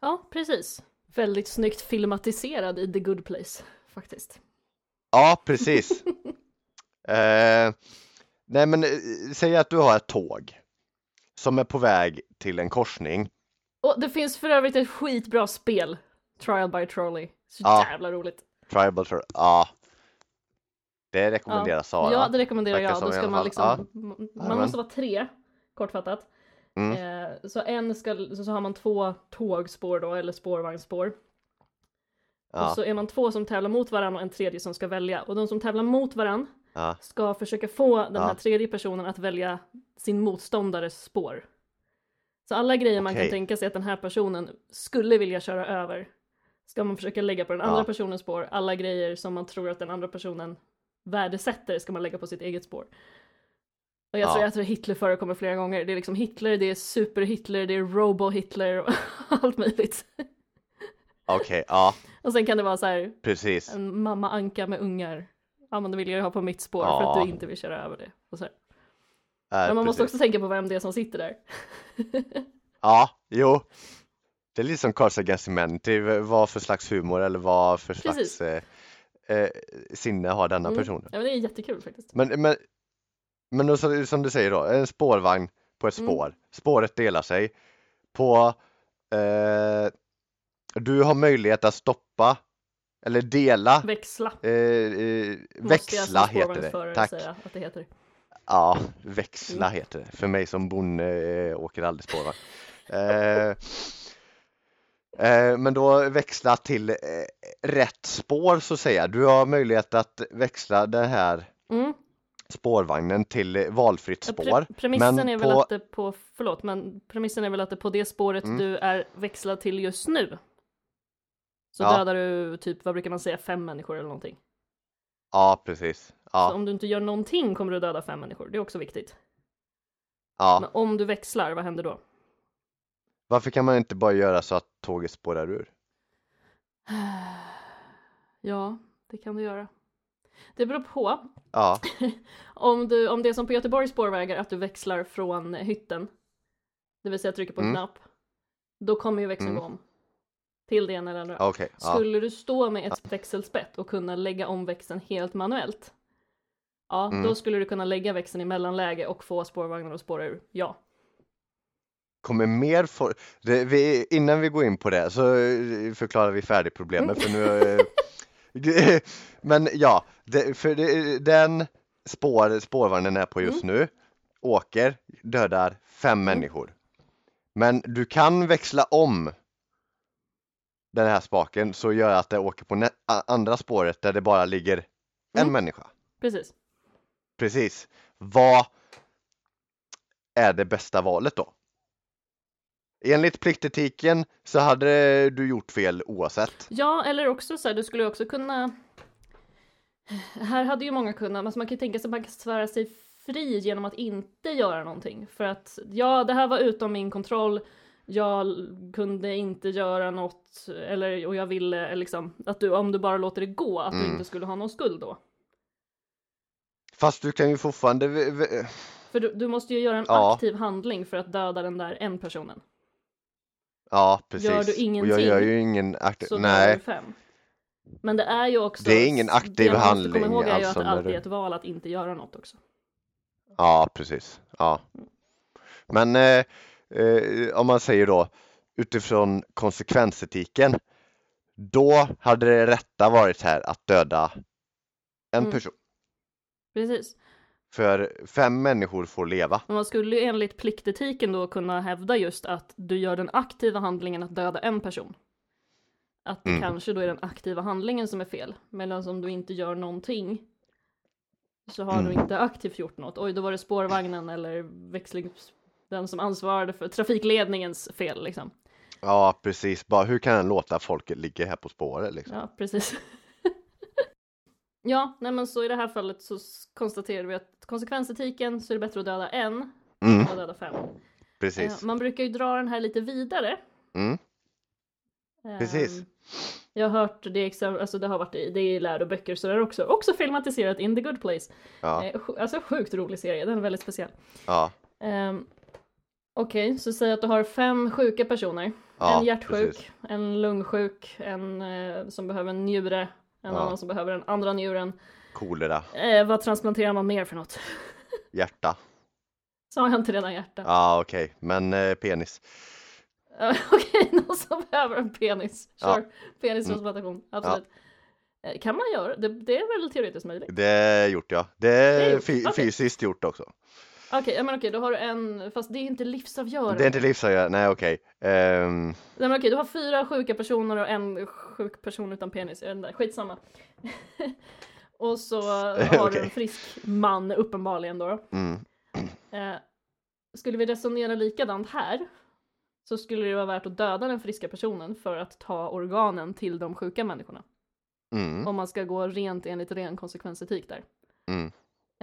Ja, precis. Väldigt snyggt filmatiserad i The Good Place, faktiskt. Ja, precis. Eh, nej men eh, säg att du har ett tåg som är på väg till en korsning. Och det finns för övrigt ett skitbra spel, Trial by Trolley. Så Ja. jävla roligt. Tribal Tro- ja. Det rekommenderas Sara. Ja, det rekommenderar Verkar jag. Då ska man liksom, Ja. man måste vara tre, kortfattat. Mm. Eh, så en ska, så, så har man två tågspår då, eller spårvagnsspår. Ja, Och så är man två som tävlar mot varandra och en tredje som ska välja. Och de som tävlar mot varandra ja, ska försöka få den här Ja. tredje personen att välja sin motståndares spår. Så alla grejer man kan Okej. tänka sig att den här personen skulle vilja köra över ska man försöka lägga på den andra personens spår. Alla grejer som man tror att den andra personen värdesätter ska man lägga på sitt eget spår. Och jag, Ja. tror, jag tror Hitler förekommer flera gånger. Det är liksom Hitler, det är super-Hitler, det är robo-Hitler och allt möjligt. okej, ja, Och sen kan det vara så här precis. en mamma anka med ungar. Ja men det vill jag ha på mitt spår för Ja. att du inte vill köra över det. Och så här. Äh, Men man måste precis. också tänka på vem det är som sitter där. Ja, jo. Det är lite som Cards Against Humanity, vad för slags humor eller vad för slags eh, eh, sinne har denna Mm. personen. Ja men det är jättekul faktiskt. Men, men, men då, som du säger då, en spårvagn på ett Mm. spår. Spåret delar sig. På, eh, du har möjlighet att stoppa eller dela, Växla. eh, eh, växla heter det. Tack. säga att det heter. Ja, växla Mm. heter det. För mig som bonde eh, åker aldrig spårvagn. Eh, eh, men då växla till rätt spår så att säga. Du har möjlighet att växla den här Mm. Spårvagnen till eh, valfritt spår. Pre- premissen men är väl på- att det på, förlåt, men premissen är väl att det på det spåret Mm. du är växlad till just nu. Så Ja. dödar du typ, vad brukar man säga, fem människor eller någonting. Ja, precis. Så Ja, om du inte gör någonting kommer du döda fem människor, det är också viktigt. ja. Men om du växlar, vad händer då? Varför kan man inte bara göra så att tåget spårar ur? Ja, det kan du göra. Det beror på. Ja, Om, du, om det är som på Göteborgs spårvägar, att du växlar från hytten, det vill säga trycker på en Mm. knapp, då kommer ju växeln Mm. gå om. Till det ena eller andra. Ja. Skulle du stå med ett växelspett och kunna lägga om växeln helt manuellt, ja, Mm. då skulle du kunna lägga växeln i mellanläge och få spårvagnen att spåra ur. Ja. Kommer mer for... det, vi, innan vi går in på det så eh, förklarar vi färdigt problemet för nu eh, Men ja, det, för det, den spår, spårvagnen är på just nu åker, dödar fem människor. Men du kan växla om den här spaken så gör att det åker på andra spåret där det bara ligger en Mm. människa. Precis. Precis. Vad är det bästa valet då? Enligt pliktetiken så hade du gjort fel oavsett. Ja, eller också så här, du skulle också kunna här hade ju många kunnat, alltså man kan ju tänka sig att man kan svära sig fri genom att inte göra någonting. För att ja, det här var utom min kontroll, jag kunde inte göra något, eller, och jag ville liksom, att du, om du bara låter det gå, att du Mm. inte skulle ha någon skuld då. Fast du kan ju fortfarande För du, du måste ju göra en Ja. aktiv handling för att döda den där en personen. Ja precis. Gör du Och jag ingenting, gör ju ingen aktiv... Så dödar du Nej, fem. Men det är ju också, Det är ingen aktiv det man måste handling, komma ihåg är ju alltså, att det alltid är ett val att inte göra något också. ja precis. Ja. Men eh, eh, om man säger då utifrån konsekvensetiken då hade det rätta varit här att döda en Mm. person. Precis. För fem människor får leva. Men man skulle ju enligt pliktetiken då kunna hävda just att du gör den aktiva handlingen att döda en person. Att det Mm. kanske då är den aktiva handlingen som är fel. Medan om du inte gör någonting så har du Mm. inte aktivt gjort något. Oj, då var det spårvagnen eller växling, den som ansvarade för trafikledningens fel liksom. Ja precis, bara hur kan den låta folket ligga här på spåret liksom? Ja, precis. ja, nej men så i det här fallet så konstaterade vi att konsekvensetiken så är det bättre att döda en Mm, än att döda fem. precis. Eh, Man brukar ju dra den här lite vidare. Mm, Precis. Ehm, Jag har hört det, exempel, alltså det har varit i, det är i läroböcker så det är också, också filmatiserat in the good place. ja, Eh, Alltså sjukt rolig serie, den är väldigt speciell. ja, Um, Okej, så säg att du har fem sjuka personer. ja, en hjärtsjuk, precis. en lungsjuk, en eh, som behöver en njure En Ja. annan som behöver den andra njuren. Kolera, Eh, vad transplanterar man mer för något? hjärta. Sa jag inte redan hjärta? Ja okej, men eh, penis. Okej, någon som behöver en penis. Ja. Sure. Penistransplantation, absolut. Eh, Kan man göra? Det, det är väl teoretiskt möjligt? Det är gjort ja. Det är, är gjort, okej. fysiskt gjort också. Okej, ja, men okej, då har du en, fast det är inte livsavgörande. Det är inte livsavgörande, nej okej. Ehm, Nej men okej, du har fyra sjuka personer och en sjuk person utan penis. Jag vet inte, skitsamma. och så har du en frisk man uppenbarligen då. mm, Eh, skulle vi resonera likadant här så skulle det vara värt att döda den friska personen för att ta organen till de sjuka människorna. mm, Om man ska gå rent enligt ren konsekvensetik där. mm.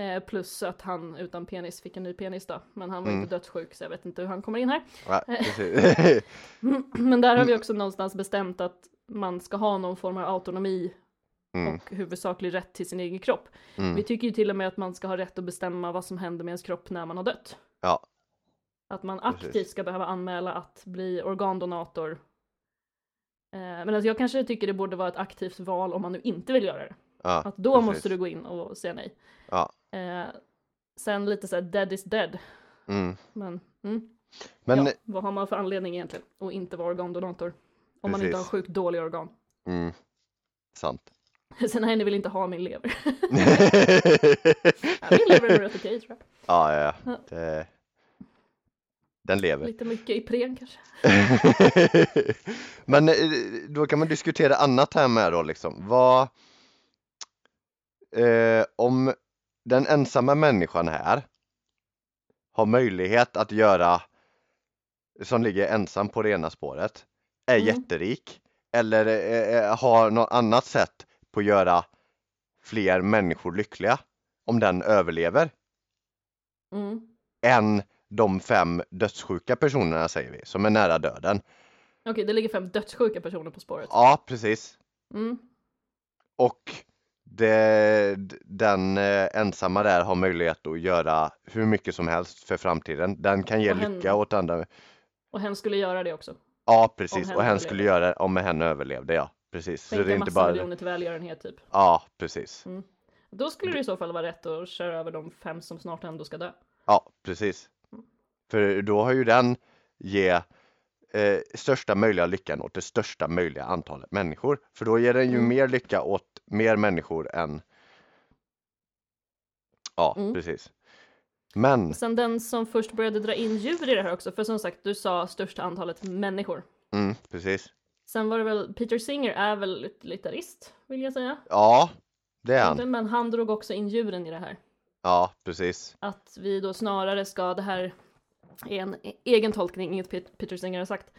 Eh, plus att han utan penis fick en ny penis då. Men han var Mm. inte dödssjuk så jag vet inte hur han kommer in här. Ja, precis. Men där har vi också någonstans bestämt att man ska ha någon form av autonomi mm, och huvudsaklig rätt till sin egen kropp. mm. Vi tycker ju till och med att man ska ha rätt att bestämma vad som händer med ens kropp när man har dött. Ja. Att man Precis. aktivt ska behöva anmäla att bli organdonator. Eh, Men alltså jag kanske tycker det borde vara ett aktivt val om man nu inte vill göra det. Ja, Att då precis. måste du gå in och säga nej. Ja. Eh, sen lite så här dead is dead. Mm. Men, mm, Men ja, vad har man för anledning egentligen att inte vara organdonator? Om man inte har Precis. sjukt dåliga organ. mm, sant. Sen nej, ni vill inte ha min lever. Ja, min lever är rätt okej tror jag. ja, ja, ja. Ja. Det... Den lever. Lite mycket Ipren kanske. Men eh, då kan man diskutera annat här med då liksom. Vad eh, om den ensamma människan här har möjlighet att göra som ligger ensam på det ena spåret är Mm. jätterik eller eh, eh, har något annat sätt på att göra fler människor lyckliga om den överlever Mm. än de fem dödssjuka personerna säger vi som är nära döden. Okej, det ligger fem dödssjuka personer på spåret. Ja, precis. Mm. Och det, den eh, ensamma där har möjlighet att göra hur mycket som helst för framtiden. Den kan ge hen- lycka åt andra. Och hen skulle göra det också. Ja, precis. hen Och hen skulle göra det om hen överlevde, ja. Precis. Så Skänka det är inte bara... miljoner till välgörenhet typ. Ja, precis. Då skulle det i så fall vara rätt att köra över de fem som snart ändå ska dö. Ja, precis. För då har ju den ge eh, största möjliga lyckan åt det största möjliga antalet människor. För då ger den ju Mm. mer lycka åt mer människor än Ja, Mm. precis. Men, Sen den som först började dra in djur i det här också, för som sagt, du sa största antalet människor. mm, precis. Sen var det väl, Peter Singer är väl gitarrist, vill jag säga. Ja, det är han. Men han drog också in djuren i det här. Ja, precis. Att vi då snarare ska, det här är en e- egen tolkning, inget Pet- Peter Singer har sagt,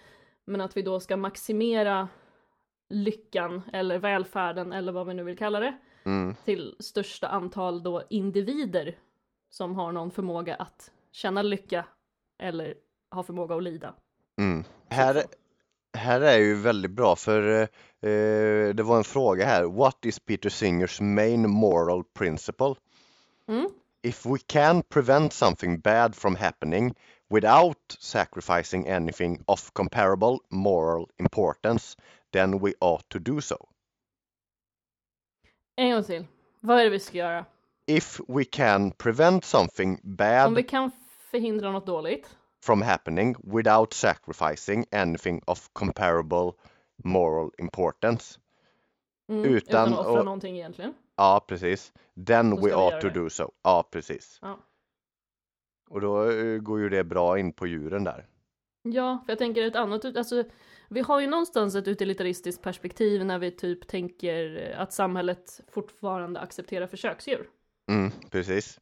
men att vi då ska maximera lyckan eller välfärden eller vad vi nu vill kalla det Mm, till största antal då individer som har någon förmåga att känna lycka eller ha förmåga att lida. mm. Här, här är ju väldigt bra för eh, det var en fråga här. What is Peter Singers main moral principle? Mm. If we can prevent something bad from happening without sacrificing anything of comparable moral importance, then we ought to do so. En gång till. Vad är det vi ska göra? If we can prevent something Om bad vi kan förhindra något dåligt. from happening without sacrificing anything of comparable moral importance. Mm, Utan utan att offra att- någonting egentligen. Ja, precis. Then Då we ought to det. do so. Ja, precis. Ja. Och då eh, går ju det bra in på djuren där. Ja, för jag tänker ett annat, alltså vi har ju någonstans ett utilitaristiskt perspektiv när vi typ tänker att samhället fortfarande accepterar försöksdjur. Mm, precis.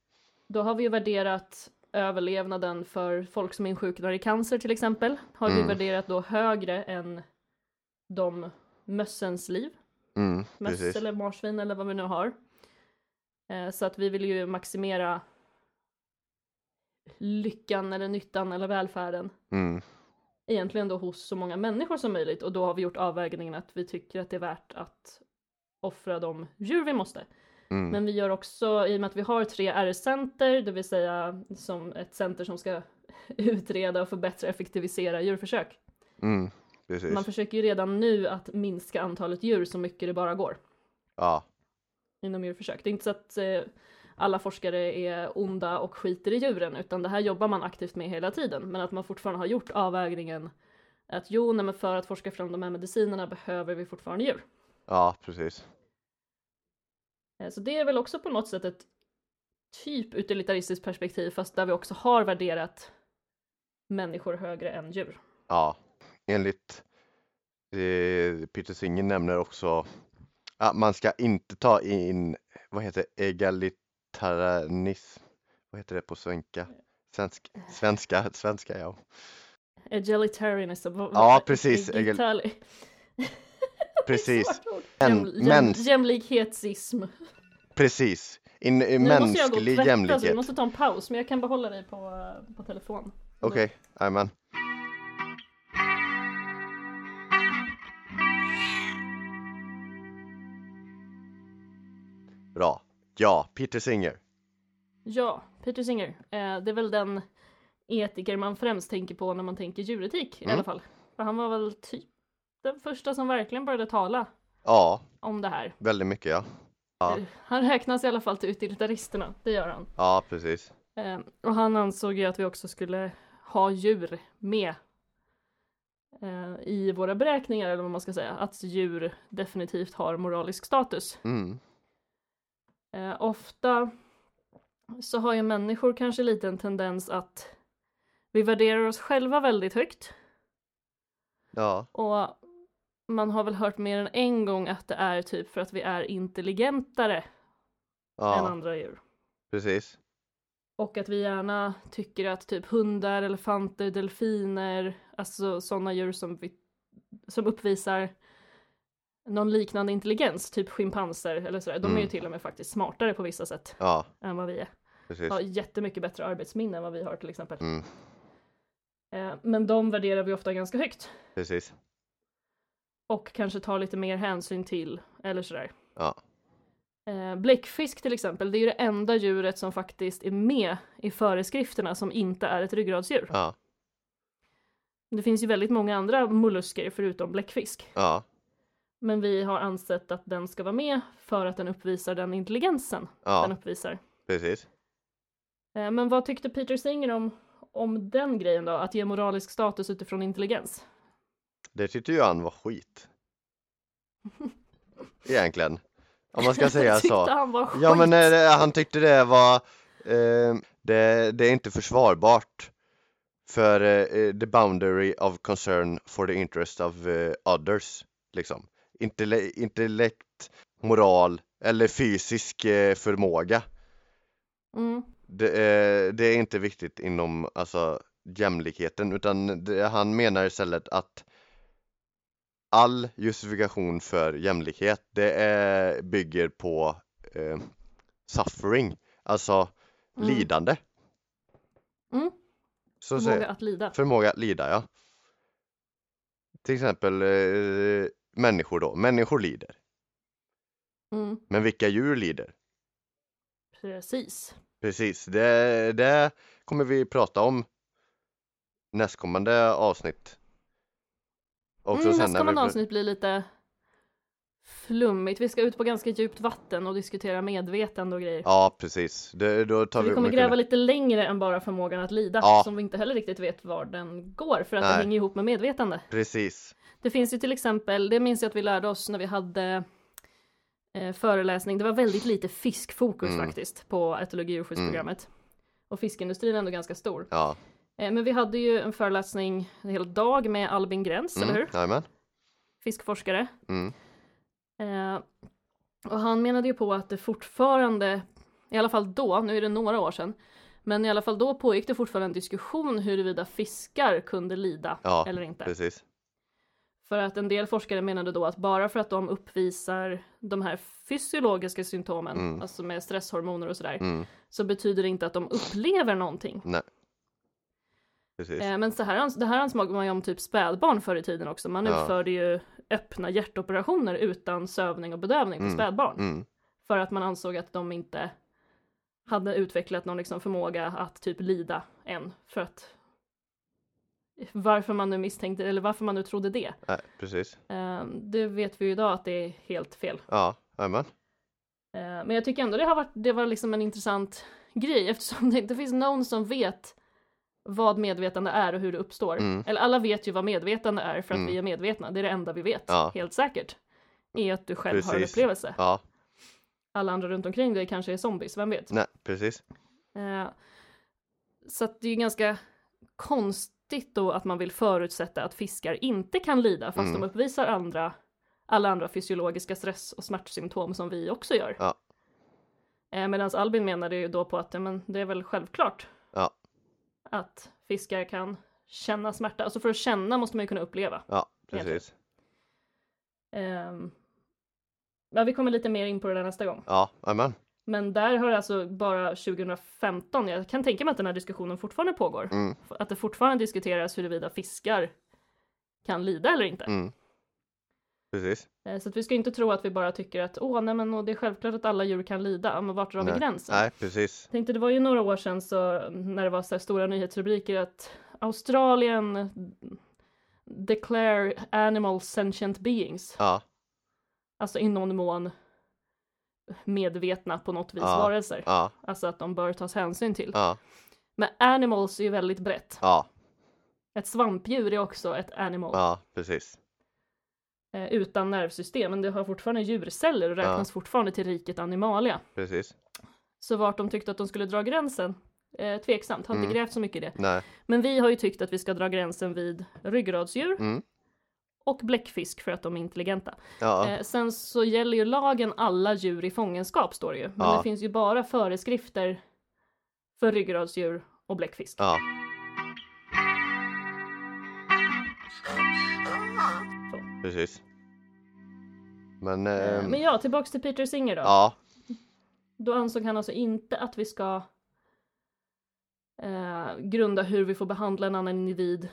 Då har vi ju värderat överlevnaden för folk som insjuknar i cancer till exempel. Har vi Mm. värderat då högre än de mössens liv. Mm, Möss precis. eller marsvin eller vad vi nu har. Eh, Så att vi vill ju maximera lyckan eller nyttan eller välfärden Mm, egentligen då hos så många människor som möjligt och då har vi gjort avvägningen att vi tycker att det är värt att offra de djur vi måste. mm, Men vi gör också, i och med att vi har tre R-center, det vill säga som ett center som ska utreda och förbättra och effektivisera djurförsök. mm. Man försöker ju redan nu att minska antalet djur så mycket det bara går. Ja, inom djurförsök. Det är inte så att eh, alla forskare är onda och skiter i djuren, utan det här jobbar man aktivt med hela tiden. Men att man fortfarande har gjort avvägningen att jo, nej, men för att forska fram de här medicinerna behöver vi fortfarande djur. ja precis. Eh, Så det är väl också på något sätt ett typ utilitaristiskt perspektiv, fast där vi också har värderat människor högre än djur. Ja, enligt eh, Peter Singer nämner också att man ska inte ta in, vad heter egalitarianism? Vad heter det på svenska? Svensk, svenska, svenska ja. Egalitarianism. vad- Ja, precis, Egalitali- Precis. Svårt ord. En, Jäm, jämlikhetsism. precis. In, Nu måste jag gå och mänsklig tvätta så vi jämlikhet. måste ta en paus, men jag kan behålla dig på, eh, på telefon. Okej, jajamän. Bra. Ja, Peter Singer. Ja, Peter Singer. Eh, det är väl den etiker man främst tänker på när man tänker djuretik i Mm. alla fall. För han var väl typ den första som verkligen började tala Ja, om det här. väldigt mycket ja. Ja. Eh, Han räknas i alla fall till utilitaristerna, det gör han. Ja, precis. Eh, och han ansåg ju att vi också skulle ha djur med eh, i våra beräkningar, eller vad man ska säga. Att djur definitivt har moralisk status. Mm. Eh, ofta så har ju människor kanske lite en tendens att vi värderar oss själva väldigt högt. Ja, Och man har väl hört mer än en gång att det är typ för att vi är intelligentare än ja, andra djur. precis. Och att vi gärna tycker att typ hundar, elefanter, delfiner, alltså sådana djur som, vi, som uppvisar någon liknande intelligens, typ schimpanser eller sådär, de är ju Mm. till och med faktiskt smartare på vissa sätt Ja, än vad vi är. precis. Har jättemycket bättre arbetsminne än vad vi har till exempel. Mm, Eh, men de värderar vi ofta ganska högt. precis. Och kanske tar lite mer hänsyn till, eller sådär. Ja. Eh, bläckfisk till exempel, det är ju det enda djuret som faktiskt är med i föreskrifterna som inte är ett ryggradsdjur. Ja, Det finns ju väldigt många andra mollusker förutom bläckfisk. ja, Men vi har ansett att den ska vara med för att den uppvisar den intelligensen den ja, uppvisar. precis. Eh, men vad tyckte Peter Singer om, om den grejen då? Att ge moralisk status utifrån intelligens? Det tyckte ju han var skit. Egentligen. Om man ska säga så. han var skit. Ja men eh, han tyckte det var eh, det, det är inte försvarbart för eh, the boundary of concern for the interest of eh, others liksom. Intelle intellekt, moral eller fysisk eh, förmåga. Mm, Det, eh, det är inte viktigt inom alltså jämlikheten utan det, han menar istället att all justifikation för jämlikhet det är, bygger på eh, suffering, alltså Mm. lidande. Mm. Så förmåga säger, att lida. förmåga att lida, ja. Till exempel eh, människor då, människor lider. Mm, Men vilka djur lider? precis. Precis, det, det kommer vi prata om nästkommande avsnitt. Också Mm, nästkommande vi- avsnitt blir lite flummigt. Vi ska ut på ganska djupt vatten och diskutera medvetande och grejer. Ja, precis. Det, då tar vi vi kommer mycket- gräva lite längre än bara förmågan att lida, Ja. som vi inte heller riktigt vet var den går, för att Nej. det hänger ihop med medvetande. Precis. Det finns ju till exempel, det minns jag att vi lärde oss när vi hade eh, föreläsning, det var väldigt lite fiskfokus Mm. faktiskt på etologi och djurskyddsprogrammet. Och fiskindustrin är ändå ganska stor. Ja. Eh, men vi hade ju en föreläsning en hel dag med Albin Gräns, eller hur? Mm. Jajamän. Fiskforskare. Mm. Eh, och han menade ju på att det fortfarande, i alla fall då, nu är det några år sedan, men i alla fall då pågick det fortfarande en diskussion huruvida fiskar kunde lida Ja, eller inte. Precis. För att en del forskare menade då att bara för att de uppvisar de här fysiologiska symptomen, Mm. alltså med stresshormoner och sådär, Mm. så betyder det inte att de upplever någonting. Nej. Precis. Eh, men så här, det här ansåg man ju om typ spädbarn förr i tiden också. Man Ja. utförde ju öppna hjärtoperationer utan sövning och bedövning på Mm. spädbarn. Mm. För att man ansåg att de inte hade utvecklat någon liksom förmåga att typ lida än. För att varför man nu misstänkte, eller varför man nu trodde det. Nej, precis. Eh, det vet vi ju idag att det är helt fel. Ja, jajamän. Eh, Men jag tycker ändå det har varit, det var liksom en intressant grej eftersom det inte finns någon som vet vad medvetande är och hur det uppstår. Mm. Eller alla vet ju vad medvetande är för att Mm. vi är medvetna, det är det enda vi vet, Ja. helt säkert. Är att du själv har en Precis. upplevelse. Ja, Alla andra runt omkring dig kanske är zombies, vem vet? nej, precis. Eh, så att det är ju ganska konstigt då att man vill förutsätta att fiskar inte kan lida fast Mm. de uppvisar andra, alla andra fysiologiska stress och smärtsymptom som vi också gör. Ja. Eh, Medan Albin menade ju då på att men det är väl självklart Ja. att fiskar kan känna smärta. Alltså för att känna måste man ju kunna uppleva. Ja, precis. Ehm, ja, vi kommer lite mer in på det där nästa gång. Ja, jajamän. Men där har det alltså bara 2015, jag kan tänka mig att den här diskussionen fortfarande pågår. Mm, Att det fortfarande diskuteras huruvida fiskar kan lida eller inte. mm. Precis. Eh, Så att vi ska inte tro att vi bara tycker att åh, nej men och det är självklart att alla djur kan lida. Men vart drar vi gränsen? Nej, precis. Jag tänkte det var ju några år sedan så när det var så här stora nyhetsrubriker att Australien declare animals sentient beings. Ja, Alltså i någon mån medvetna på något vis Ja. varelser. ja, Alltså att de bör tas hänsyn till. ja, Men animals är ju väldigt brett. ja, Ett svampdjur är också ett animal. ja, precis. Eh, utan nervsystem. Men det har fortfarande djurceller och räknas fortfarande till riket animalia. Precis. Så vart de tyckte att de skulle dra gränsen, eh, tveksamt, har inte Mm. grävt så mycket i det. Nej. Men vi har ju tyckt att vi ska dra gränsen vid ryggradsdjur Mm. Och bläckfisk för att de är intelligenta. Ja, Eh, sen så gäller ju lagen alla djur i fångenskap står det ju. Men Ja. det finns ju bara föreskrifter för ryggradsdjur och bläckfisk. ja, precis. Men, Eh, ehm, Men ja, tillbaks till Peter Singer då. ja, Då ansåg han alltså inte att vi ska eh, grunda hur vi får behandla en annan individ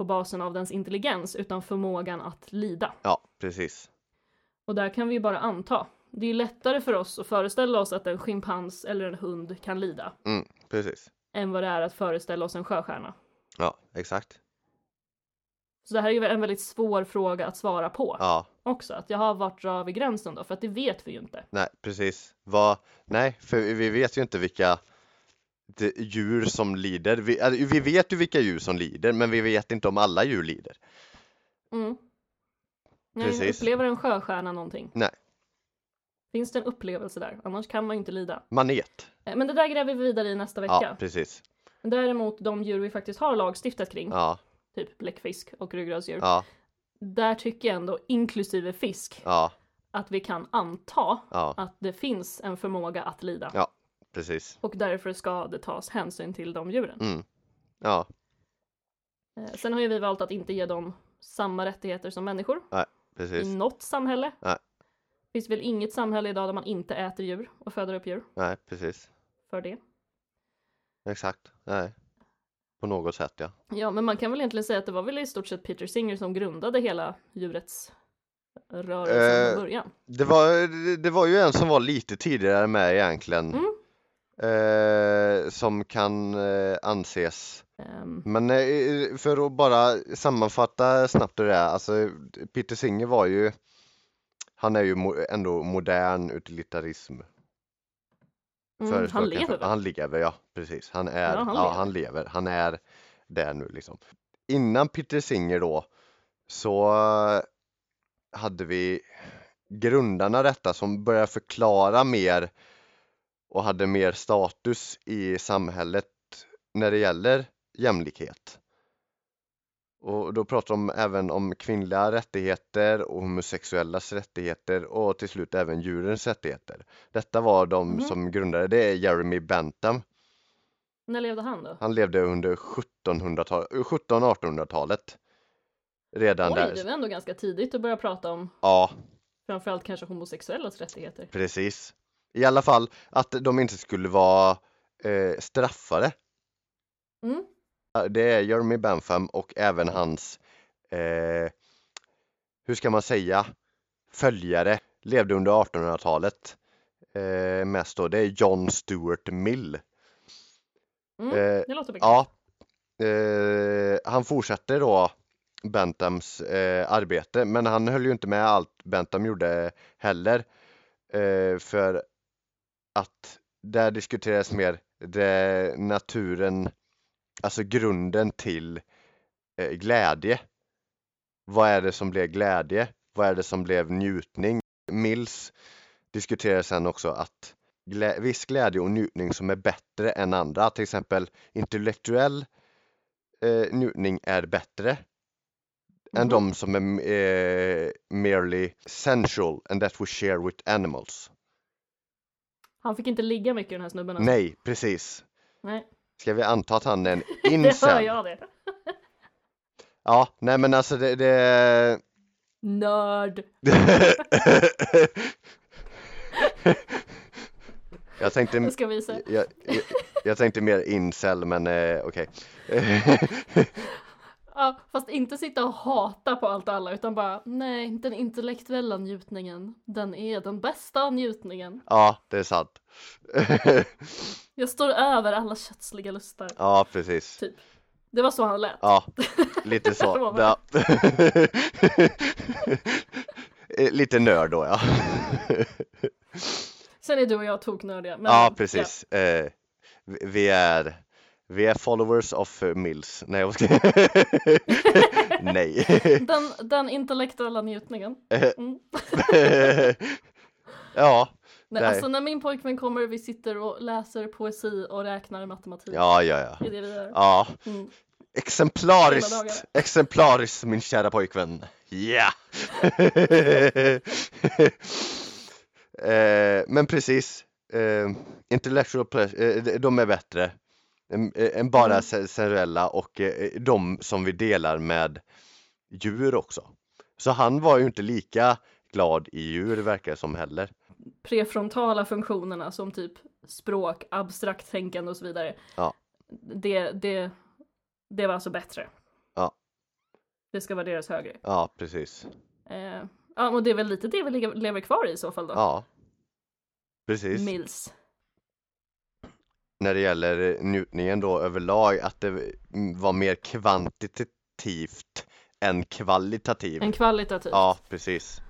på basen av dens intelligens, utan förmågan att lida. ja, precis. Och där kan vi ju bara anta. Det är lättare för oss att föreställa oss att en schimpans eller en hund kan lida, Mm, precis. än vad det är att föreställa oss en sjöstjärna. Ja, exakt. Så det här är ju en väldigt svår fråga att svara på Ja, också. Att jag har vart drar vi gränsen då? För att det vet vi ju inte. nej, precis. Vad, nej, för vi vet ju inte vilka djur som lider. Vi, eller, vi vet ju vilka djur som lider, men vi vet inte om alla djur lider. Mm. Nej, Precis. upplever en sjöstjärna någonting? Nej. Finns det en upplevelse där? Annars kan man ju inte lida. Manet. Eh, Men det där gräver vi vidare i nästa Ja, vecka. precis. Däremot de djur vi faktiskt har lagstiftat kring, Ja, typ bläckfisk och ryggradsdjur, ja, där tycker jag ändå, inklusive fisk, ja, att vi kan anta ja, att det finns en förmåga att lida. Precis. Och därför ska det tas hänsyn till de djuren. Mm. Ja, Eh, Sen har ju vi valt att inte ge dem samma rättigheter som människor precis. i något samhälle. Nej. Det finns väl inget samhälle idag där man inte äter djur och föder upp djur Nej, precis. för det. Exakt. Nej. På något sätt, ja. Ja, men man kan väl egentligen säga att det var väl i stort sett Peter Singer som grundade hela djurets rörelse Eh, från början. Det var, det var ju en som var lite tidigare med egentligen. Mm. Eh, som kan eh, anses Ehm, Men eh, för att bara sammanfatta snabbt det där, alltså Peter Singer var ju Han är ju mo- ändå modern utilitarism mm, han lever för-? Han lever, ja precis. Han är, Ja, han ja, lever. han lever. Han är där nu liksom. Innan Peter Singer då så hade vi grundarna detta som började förklara mer och hade mer status i samhället när det gäller jämlikhet. Och då pratar de även om kvinnliga rättigheter och homosexuellas rättigheter och till slut även djurens rättigheter. Detta var de Mhm. som grundade, det Jeremy Bentham. När levde han då? Han levde under 1700-talet, 1700-1800-talet. Redan Oj, där. det var ändå ganska tidigt att börja prata om Ja, framförallt kanske homosexuellas rättigheter. precis. I alla fall att de inte skulle vara eh, straffade. Mm. Det är Jeremy Bentham och även hans, eh, hur ska man säga, följare levde under 1800-talet. Eh, mest då, det är John Stuart Mill. Mm. Eh, Det låter bekant. Ja, eh, han fortsatte då Benthams eh, arbete, men han höll ju inte med allt Bentham gjorde heller. Eh, för att där diskuteras mer det, naturen, alltså grunden till eh, glädje. Vad är det som blev glädje? Vad är det som blev njutning? Mills diskuterar sen också att glä viss glädje och njutning som är bättre än andra, till exempel intellektuell eh, njutning är bättre än Mhm. de som är eh, merely sensual and that we share with animals. Han fick inte ligga mycket den här snubben. alltså. Nej, precis. Nej. Ska vi anta att han är en Det hör incel? jag det. Ja, nej men alltså det, det... Nörd. jag tänkte Jag ska visa. jag, jag, jag tänkte mer incel men eh, okej. Ja, fast inte sitta och hata på allt och alla utan bara nej, den intellektuella njutningen, den är den bästa njutningen. ja, det är sant. Jag står över alla kötsliga lustar. ja, precis. Typ. Det var så han lät. Ja, lite så. Ja. Eh, lite nörd då ja. Sen är du och jag toknördiga. Men, Ja, precis. Eh, vi- vi är vi är followers of eh, Mills. Nej, jag ska... Nej. Den, den intellektuella njutningen. Mm. ja, Nej, Nej. alltså när min pojkvän kommer, vi sitter och läser poesi och räknar matematik. ja, ja, ja. Det är det vi gör. Ja, Mm. Exemplariskt, exemplariskt min kära pojkvän. Ja! eh, men precis, eh, intellectual pleasure, eh, de är bättre än, bara Mm. sensuella och eh, de som vi delar med djur också. Så han var ju inte lika glad i djur verkar det som heller. Prefrontala funktionerna som typ språk, abstrakt tänkande och så vidare. Ja. Det, det, det var alltså bättre. Ja. Det ska värderas högre. Ja, precis. Eh, ja, och det är väl lite det vi le- lever kvar i i så fall då. Ja, precis. Mills. När det gäller njutningen då överlag att det var mer kvantitativt än kvalitativt. En kvalitativ. Ja, precis.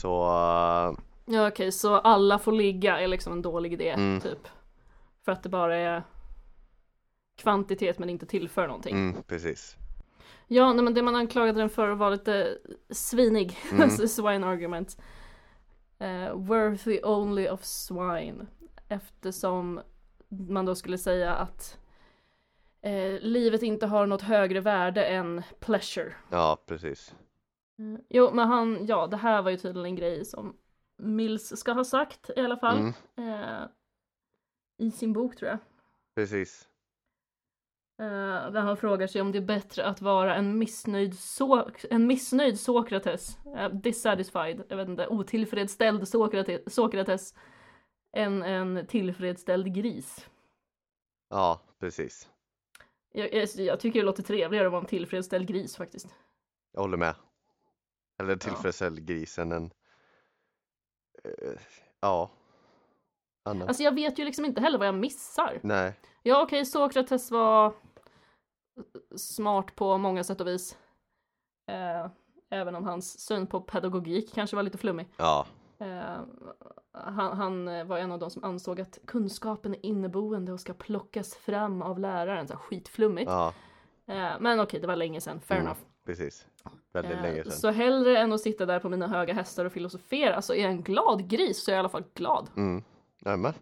Så eh, Ja okej, så alla får ligga är liksom en dålig idé, Mm. typ. För att det bara är kvantitet men inte tillför någonting. mm, precis. Ja, nej, men det man anklagade den för var lite svinig, Mm. swine argument. Eh, worthy only of swine. Eftersom man då skulle säga att eh, livet inte har något högre värde än pleasure. Ja, precis. Mm. Jo, men han, ja, det här var ju tydligen en grej som Mills ska ha sagt i alla fall. Mm, Eh, I sin bok tror jag. precis. Eh, där han frågar sig om det är bättre att vara en missnöjd, so- en missnöjd Sokrates, eh, dissatisfied, jag vet inte, otillfredsställd Sokrates, Sokrates än en tillfredsställd gris. Ja, precis. Jag, jag, jag tycker det låter trevligare att vara en tillfredsställd gris faktiskt. Jag håller med. Eller tillfredsställ grisen än eh, Ja. Anna. Alltså jag vet ju liksom inte heller vad jag missar. Nej. Ja okej, Sokrates var smart på många sätt och vis. Eh, även om hans syn på pedagogik kanske var lite flummig. Ja. Eh, han, han var en av de som ansåg att kunskapen är inneboende och ska plockas fram av läraren. Så här skitflummigt. Ja, Eh, men okej, det var länge sedan. Fair Mm. enough. precis. Väldigt Eh, länge sedan. Så hellre än att sitta där på mina höga hästar och filosofera, alltså är jag en glad gris så är jag i alla fall glad. Mm. Nämen.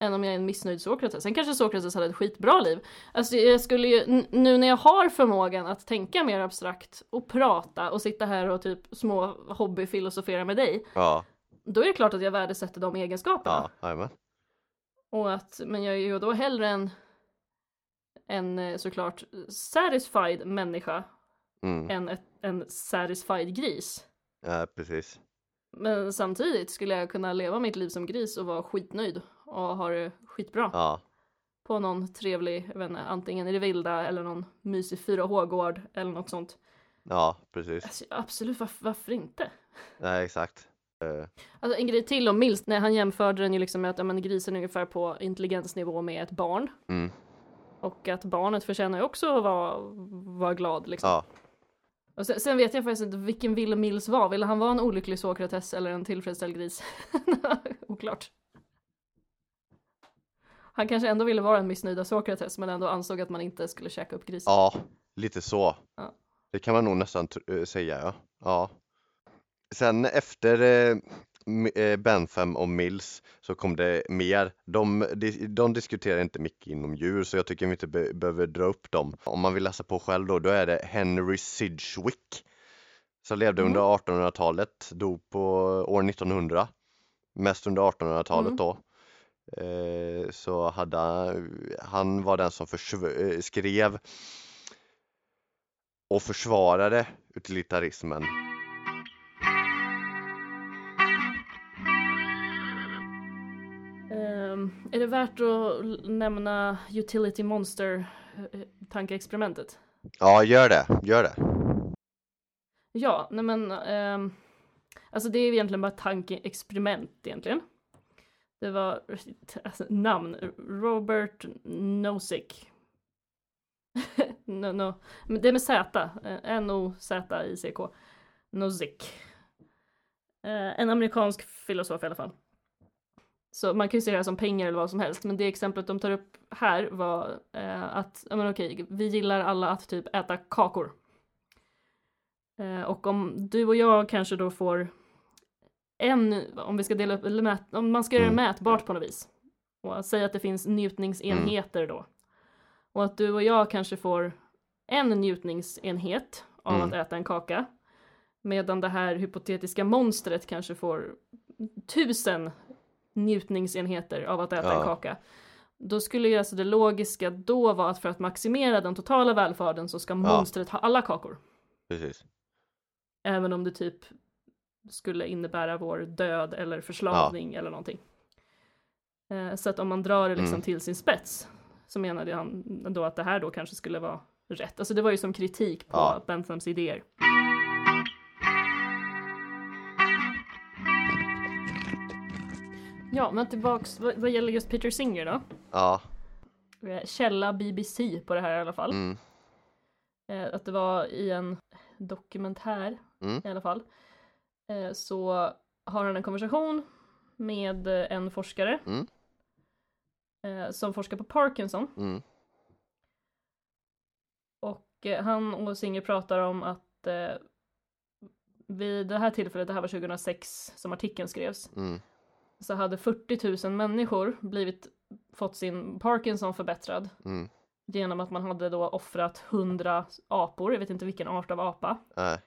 Än om jag är en missnöjd Sokrates. Sen kanske Sokrates hade ett skitbra liv. Alltså jag skulle ju, nu när jag har förmågan att tänka mer abstrakt och prata och sitta här och typ små hobbyfilosofera med dig. Ja, Då är det klart att jag värdesätter de egenskaperna. ja, nämen. Och att, men jag är ju då hellre en, en eh, såklart satisfied människa Mm. än ett, en satisfied gris. Ja, precis. Men samtidigt skulle jag kunna leva mitt liv som gris och vara skitnöjd och ha det skitbra. Ja, På någon trevlig, jag vet inte, antingen i det vilda eller någon mysig 4H-gård eller något sånt. ja, precis. Alltså, absolut, varför, varför inte? Nej, exakt. Eh, Alltså en grej till om Mills, när han jämförde den ju liksom med att ja, men, grisen är ungefär på intelligensnivå med ett barn. Mm. Och att barnet förtjänar ju också att vara, vara glad liksom. Ja, Och sen, sen vet jag faktiskt inte vilken ville Mills var. Ville han vara en olycklig Sokrates eller en tillfredsställd gris? Oklart. Han kanske ändå ville vara en missnöjda Sokrates men ändå ansåg att man inte skulle käka upp grisen. Ja, lite så. Ja. Det kan man nog nästan eh, säga, ja. ja. Sen efter eh, eh, Bentham och Mills så kom det mer. De, de, de diskuterar inte mycket inom djur så jag tycker vi inte be, behöver dra upp dem. Om man vill läsa på själv då, då är det Henry Sidgwick som levde Mm. under 1800-talet, dog på år 1900. Mest under 1800-talet Mm. då. Eh, så hade han, han var den som försv- eh, skrev och försvarade utilitarismen. Ehm, är det värt att nämna Utility Monster eh, tankeexperimentet? Ja, gör det, gör det. Ja, nej men ehm, alltså det är egentligen bara ett tankeexperiment egentligen. Det var alltså, namn Robert Nozick. no, no. Men Det är med Z, eh, N-O-Z-I-C-K. Nozick. Eh, en amerikansk filosof i alla fall. Så man kan ju se det här som pengar eller vad som helst, men det exemplet de tar upp här var eh, att, ja men okej, vi gillar alla att typ äta kakor. Eh, och om du och jag kanske då får en, om vi ska dela upp, eller mät, om man ska göra det Mm. mätbart på något vis. Och säga att det finns njutningsenheter då. Och att du och jag kanske får en njutningsenhet av Mm. att äta en kaka. Medan det här hypotetiska monstret kanske får tusen njutningsenheter av att äta en Ja. kaka. Då skulle ju alltså det logiska då vara att för att maximera den totala välfärden så ska monstret ha alla kakor. Precis. Även om det typ skulle innebära vår död eller förslavning eller någonting. Eh, så att om man drar det liksom Mm. till sin spets så menade han då att det här då kanske skulle vara rätt. Alltså det var ju som kritik på Ja. Benthams idéer. Ja, men tillbaks vad, vad gäller just Peter Singer då. Ja. Eh, Källa BBC på det här i alla fall. Mm. Eh, att det var i en dokumentär Mm. i alla fall. Eh, så har han en konversation med eh, en forskare Mm. eh, som forskar på Parkinson. Mm. Och han och Singer pratar om att vid det här tillfället, det här var 2006 som artikeln skrevs, Mm. så hade 40 000 människor blivit, fått sin Parkinson förbättrad Mm. genom att man hade då offrat 100 apor, jag vet inte vilken art av apa, Nej.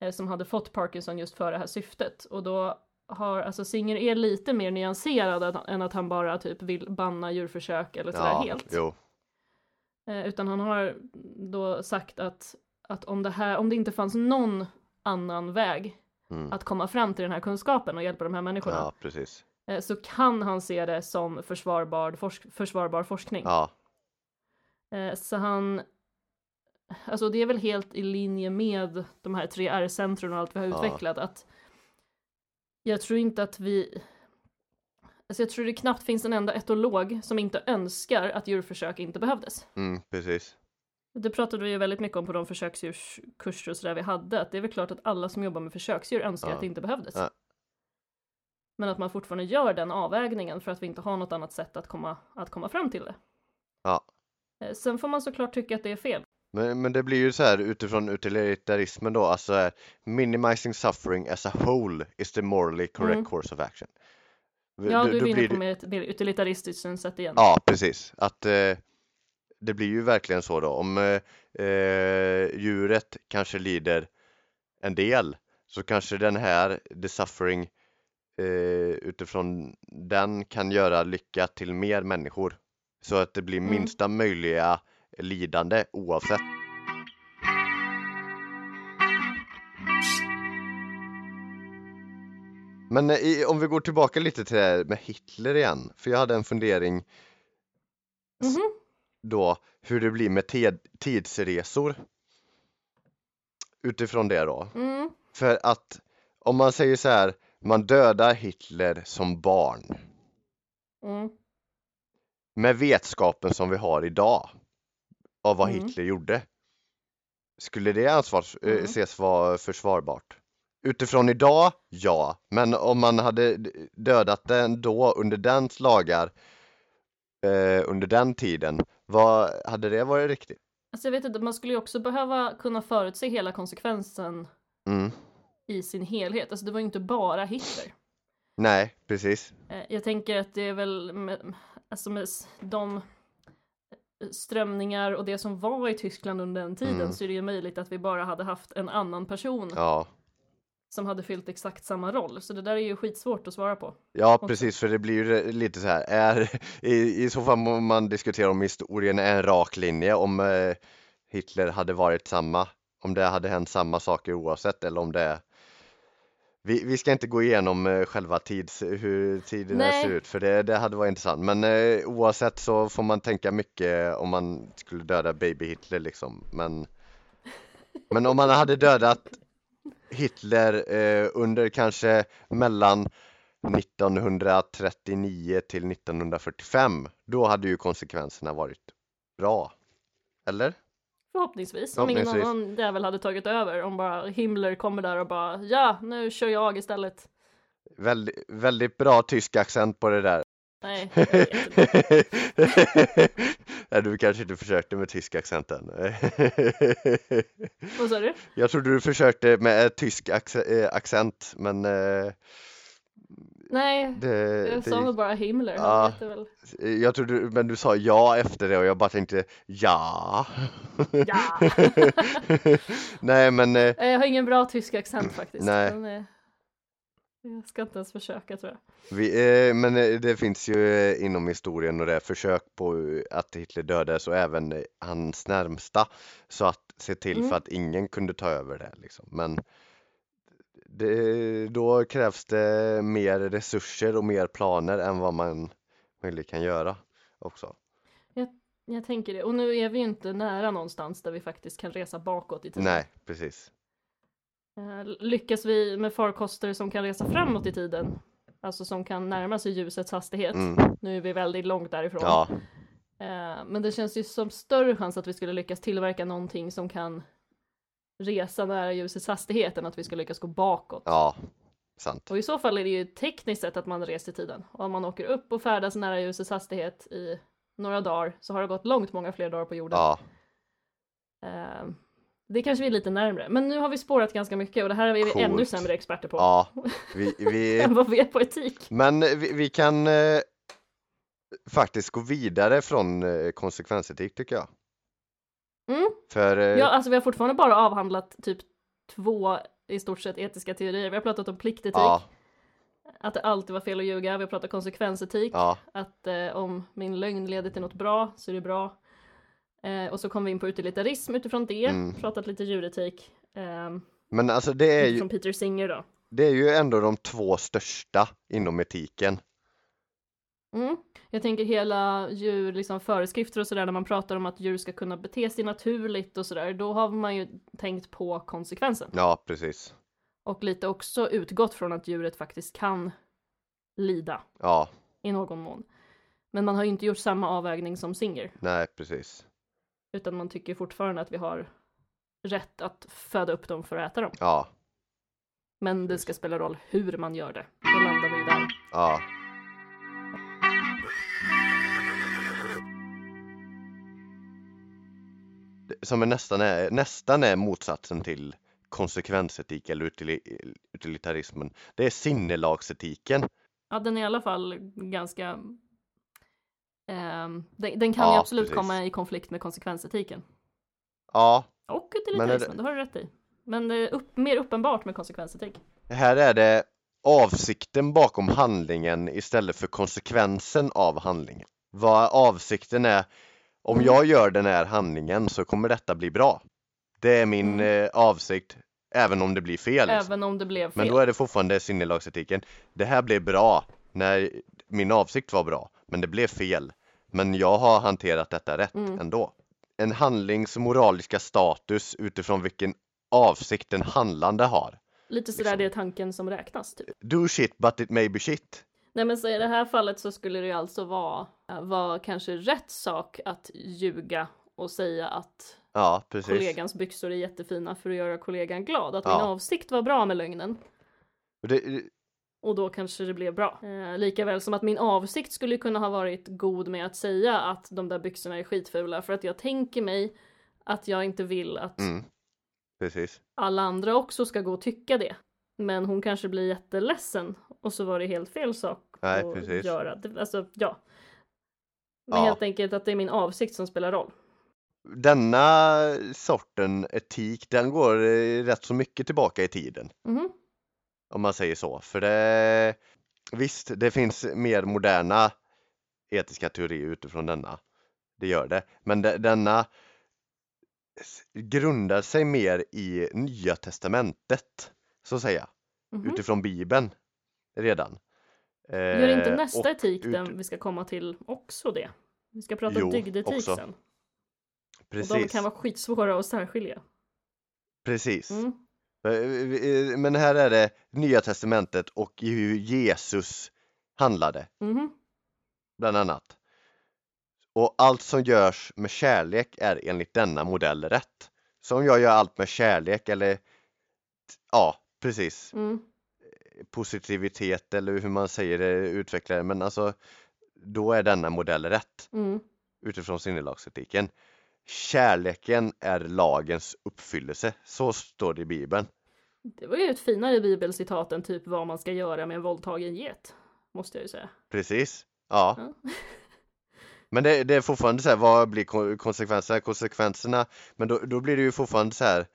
Eh, som hade fått Parkinson just för det här syftet. Och då har, alltså Singer är lite mer nyanserad än- än att han bara typ vill banna djurförsök eller sådär Ja, helt. jo. Eh, utan han har då sagt att, att om, det här, om det inte fanns någon annan väg Mm. att komma fram till den här kunskapen och hjälpa de här människorna Ja, precis. eh, så kan han se det som försvarbar, forsk- försvarbar forskning. Ja. Så han, alltså det är väl helt i linje med de här tre R-centren och allt vi har Ja. utvecklat att jag tror inte att vi, alltså jag tror det knappt finns en enda etolog som inte önskar att djurförsök inte behövdes. Mm, precis. Det pratade vi ju väldigt mycket om på de försöksdjurskurser och sådär vi hade, att det är väl klart att alla som jobbar med försöksdjur önskar Ja. att det inte behövdes. Ja. Men att man fortfarande gör den avvägningen för att vi inte har något annat sätt att komma, att komma fram till det. Ja. Eh, Sen får man såklart tycka att det är fel. Men, men det blir ju så här utifrån utilitarismen då, alltså eh, minimizing suffering as a whole is the morally correct Mm. course of action. Ja, du är inne blir på mer mer utilitaristiskt synsätt igen. Ja, precis. Att eh, det blir ju verkligen så då. Om eh, eh, djuret kanske lider en del så kanske den här, the suffering, eh, utifrån den kan göra lycka till mer människor. Så att det blir Mm. minsta möjliga lidande oavsett. Men i, om vi går tillbaka lite till det här med Hitler igen, för jag hade en fundering Mhm. då hur det blir med tidsresor utifrån det då. Mm. För att om man säger så här, man dödar Hitler som barn Mm. med vetskapen som vi har idag av vad Mm. Hitler gjorde skulle det ansvars eh, Mm. ses vara försvarbart? Utifrån idag, ja, men om man hade dödat den då under dens lagar eh, under den tiden, vad hade det varit riktigt? Alltså jag vet inte, man skulle ju också behöva kunna förutse hela konsekvensen Mm. i sin helhet. Alltså det var ju inte bara Hitler. Nej, precis. Eh, Jag tänker att det är väl med, alltså med de strömningar och det som var i Tyskland under den tiden Mm. så är det ju möjligt att vi bara hade haft en annan person Ja, som hade fyllt exakt samma roll. Så det där är ju skitsvårt att svara på. ja Också. precis, för det blir ju lite så här, är, i, i så fall må man diskutera om historien är en rak linje, om eh, Hitler hade varit samma, om det hade hänt samma saker oavsett eller om det är vi, vi ska inte gå igenom eh, själva tids, hur tiden Nej. ser ut för det, det hade varit intressant men eh, oavsett så får man tänka mycket om man skulle döda baby Hitler liksom men Men om man hade dödat Hitler eh, under kanske mellan 1939 till 1945 då hade ju konsekvenserna varit bra Eller? Förhoppningsvis, om ingen annan jävel hade tagit över. Om bara Himmler kommer där och bara ja, nu kör jag istället. Väldigt, väldigt bra tysk accent på det där Nej. Nej, du kanske inte försökte med tysk accenten. Vad sa du? Jag trodde du försökte med eh, tysk eh, accent, men eh, Nej, det, jag sa nog bara Himmler. Ja. Väl... jag trodde, men du sa ja efter det och jag bara tänkte ja. Ja. Nej, men eh, Eh, Jag har ingen bra tysk accent faktiskt. Nej. Men, eh, jag ska inte ens försöka tror jag. Vi, eh, men det finns ju inom historien och det försök på att Hitler dödades och även hans närmsta så att se till Mm. för att ingen kunde ta över det liksom. Men det, då krävs det mer resurser och mer planer än vad man möjligen kan göra också. Jag tänker det. Och nu är vi ju inte nära någonstans där vi faktiskt kan resa bakåt i tiden. Nej, precis. Eh, Lyckas vi med farkoster som kan resa framåt i tiden, alltså som kan närma sig ljusets hastighet, Mm. nu är vi väldigt långt därifrån. Ja, Eh, Men det känns ju som större chans att vi skulle lyckas tillverka någonting som kan resa nära ljusets hastighet än att vi ska lyckas gå bakåt. ja, sant. Och i så fall är det ju tekniskt sett att man reser i tiden. Och om man åker upp och färdas nära ljusets hastighet i några dagar så har det gått långt många fler dagar på jorden. Ja, Eh, det kanske vi är lite närmre. Men nu har vi spårat ganska mycket och det här är vi Coolt. ännu sämre experter på ja. Vi, vi, än vad vi är på etik. Men vi, vi kan eh, faktiskt gå vidare från eh, konsekvensetik tycker jag. För eh, Ja, alltså vi har fortfarande bara avhandlat typ två i stort sett etiska teorier. Vi har pratat om pliktetik, ja, att det alltid var fel att ljuga. Vi har pratat konsekvensetik, ja, att eh, om min lögn leder till något bra så är det bra. Eh, och så kom vi in på utilitarism utifrån det, Mm. pratat lite djuretik. Eh, men alltså det är ju, utifrån Peter Singer då. det är ju ändå de två största inom etiken. Mm. Jag tänker hela djur, liksom föreskrifter och sådär när man pratar om att djur ska kunna bete sig naturligt och sådär, då har man ju tänkt på konsekvensen. Ja, precis. Och lite också utgått från att djuret faktiskt kan lida Ja, i någon mån. Men man har ju inte gjort samma avvägning som Singer, nej, precis. utan man tycker fortfarande att vi har rätt att föda upp dem för att äta dem. Ja, Men det ska spela roll hur man gör det. Då landar vi ju där. ja, som är nästan är, nästan är motsatsen till konsekvensetik eller utili- utilitarismen. Det är sinnelagsetiken. Ja, den är i alla fall ganska... ehm, den, den kan Ja, ju absolut precis. komma i konflikt med konsekvensetiken. Ja, Och utilitarismen, det har du rätt i. Men det är upp, mer uppenbart med konsekvensetik. Här är det avsikten bakom handlingen istället för konsekvensen av handlingen. Vad avsikten är, om jag gör den här handlingen så kommer detta bli bra. Det är min Mm. eh, avsikt, även om det blir fel. liksom. Även om det blev fel. Men då är det fortfarande sinnelagsetiken. Det här blev bra när min avsikt var bra, men det blev fel. Men jag har hanterat detta rätt Mm. ändå. En handlings moraliska status utifrån vilken avsikt den handlande har. Lite sådär liksom. det är tanken som räknas typ. Do shit but it may be shit. Nej men så i det här fallet så skulle det ju alltså vara, vara kanske rätt sak att ljuga och säga att Ja, kollegans byxor är jättefina för att göra kollegan glad. Att Ja. min avsikt var bra med lögnen. Det, Och då kanske det blev bra. Eh, Likaväl som att min avsikt skulle kunna ha varit god med att säga att de där byxorna är skitfula för att jag tänker mig att jag inte vill att mm, alla andra också ska gå och tycka det. Men hon kanske blir jätteledsen och så var det helt fel sak Nej, att precis. göra. Alltså, ja. Men Ja. helt enkelt att det är min avsikt som spelar roll. Denna sorten etik, den går eh, rätt så mycket tillbaka i tiden. Mhm. Om man säger så. För det, visst, det finns mer moderna etiska teorier utifrån denna. Det gör det. Men de, denna grundar sig mer i Nya Testamentet, så att säga. Mhm. Utifrån Bibeln redan. Gör inte Eh, nästa och etik ut- den vi ska komma till också det? Vi ska prata Jo, dygdetik också. sen. Och de Precis, kan vara skitsvåra att särskilja. precis. Mm. Eh, Men här är det Nya Testamentet och hur Jesus handlade, Mhm. bland annat. Och allt som görs med kärlek är enligt denna modell rätt. Så om jag gör allt med kärlek eller ja, precis, Mm. Positivitet eller hur man säger det, utvecklar det, men alltså då är denna modell rätt Mm. utifrån sinnelagsetiken. Kärleken är lagens uppfyllelse, så står det i Bibeln. Det var ju ett finare bibelcitat än typ vad man ska göra med en våldtagen get. Måste jag ju säga. Precis, ja. Ja. Men det, det är fortfarande så här, vad blir ko- konsekvenserna? Konsekvenserna, men då, då blir det ju fortfarande så här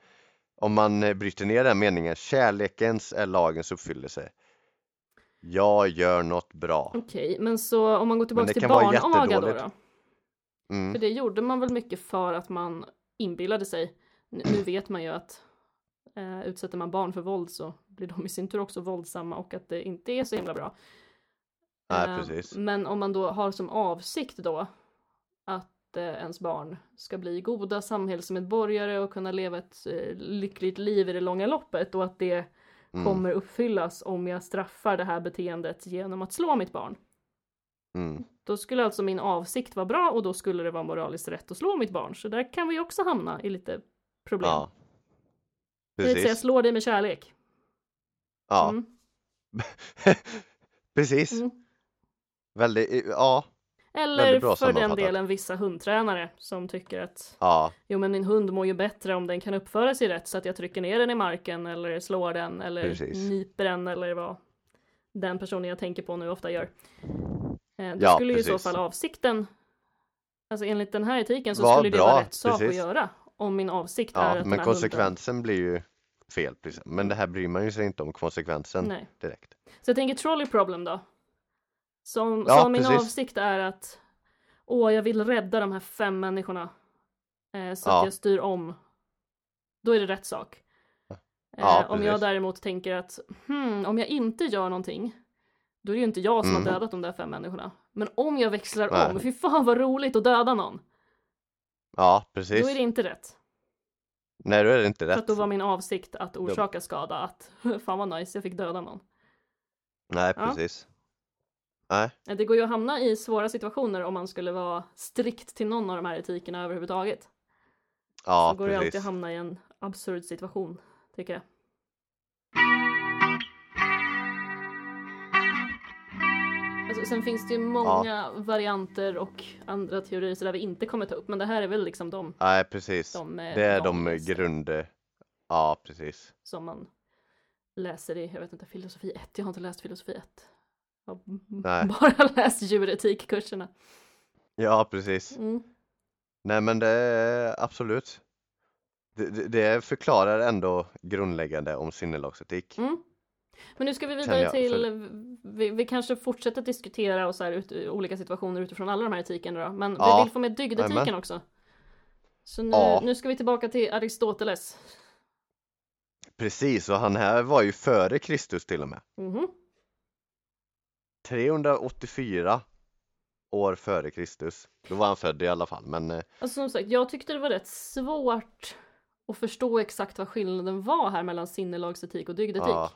om man eh, bryter ner den meningen, kärlekens är lagens uppfyllelse. Jag gör något bra. Okej, men så om man går tillbaka till barnaga då, då? För Mm, det gjorde man väl mycket för att man inbillade sig. Nu, nu vet man ju att eh, utsätter man barn för våld så blir de i sin tur också våldsamma och att det inte är så himla bra. Nej, Eh, precis. Men om man då har som avsikt då att eh, ens barn ska bli goda samhällsmedborgare och kunna leva ett eh, lyckligt liv i det långa loppet och att det Mm, kommer uppfyllas om jag straffar det här beteendet genom att slå mitt barn. mm, Då skulle alltså min avsikt vara bra och då skulle det vara moraliskt rätt att slå mitt barn. Så där kan vi också hamna i lite problem. ja. Det vill säga Precis. slå dig med kärlek. Ja, Mm. precis. Mm. Väldigt, ja, Eller för den delen vissa hundtränare som tycker att ja, jo men min hund mår ju bättre om den kan uppföra sig rätt så att jag trycker ner den i marken eller slår den eller Precis. nyper den eller vad den personen jag tänker på nu ofta gör. Eh, Då Ja, skulle ju i så fall avsikten, alltså enligt den här etiken så Var skulle det bra, vara rätt sak precis. att göra. Om min avsikt är ja, att den men här hunden konsekvensen blir ju fel. Precis. Men det här bryr man ju sig inte om konsekvensen Nej. direkt. Så jag tänker trolley problem då. Som, Ja, som min precis. avsikt är att åh, jag vill rädda de här fem människorna. Eh, så Ja. att jag styr om. Då är det rätt sak. Eh, Ja, om jag precis. däremot tänker att hmm, om jag inte gör någonting då är det ju inte jag som Mm. har dödat de där fem människorna. Men om jag växlar Nej. om, fy fan vad roligt att döda någon. Ja, Då precis. är det inte rätt. Nej, då är det inte För att rätt. då var min avsikt att orsaka skada. Att fan vad nice, jag fick döda någon. Nej, Ja. Precis. Nej, Eh, Det går ju att hamna i svåra situationer om man skulle vara strikt till någon av de här etikerna överhuvudtaget. ja, så går det ju alltid precis. att hamna i en absurd situation, tycker jag. Alltså, sen finns det ju många varianter och andra teorier så där vi inte kommer ta upp, men det här är väl liksom de, Nej, precis. de eh, Det är de vanligaste grund... Ja, precis. som man läser i, jag vet inte, filosofi 1. Jag har inte läst filosofi 1. Har Nej. bara läst djuretikkurserna. Ja, precis. Mm. Nej, men det är absolut. Det, det, förklarar ändå grundläggande om sinnelagsetik. Mm. Men nu ska vi vidare till, vi, vi kanske fortsätter diskutera och så här ut, olika situationer utifrån alla de här etikerna då. Men Ja, vi vill få med dygdetiken också. Så nu, Ja. nu ska vi tillbaka till Aristoteles. Precis, och han här var ju före Kristus till och med. Mhm. 384 år före Kristus. Då var han född i alla fall, men eh, Alltså som sagt, jag tyckte det var rätt svårt att förstå exakt vad skillnaden var här mellan sinnelagsetik och dygdetik. ja.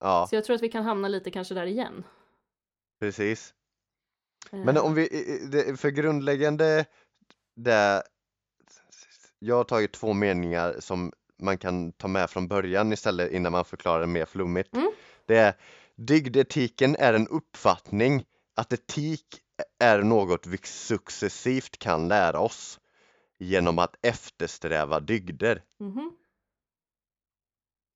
Ja, Så jag tror att vi kan hamna lite kanske där igen. precis. Eh, Men om vi, för grundläggande det jag har tagit två meningar som man kan ta med från början istället innan man förklarar det mer flummigt. Mm. Det är dygdetiken är en uppfattning att etik är något vi successivt kan lära oss genom att eftersträva dygder. Mhm.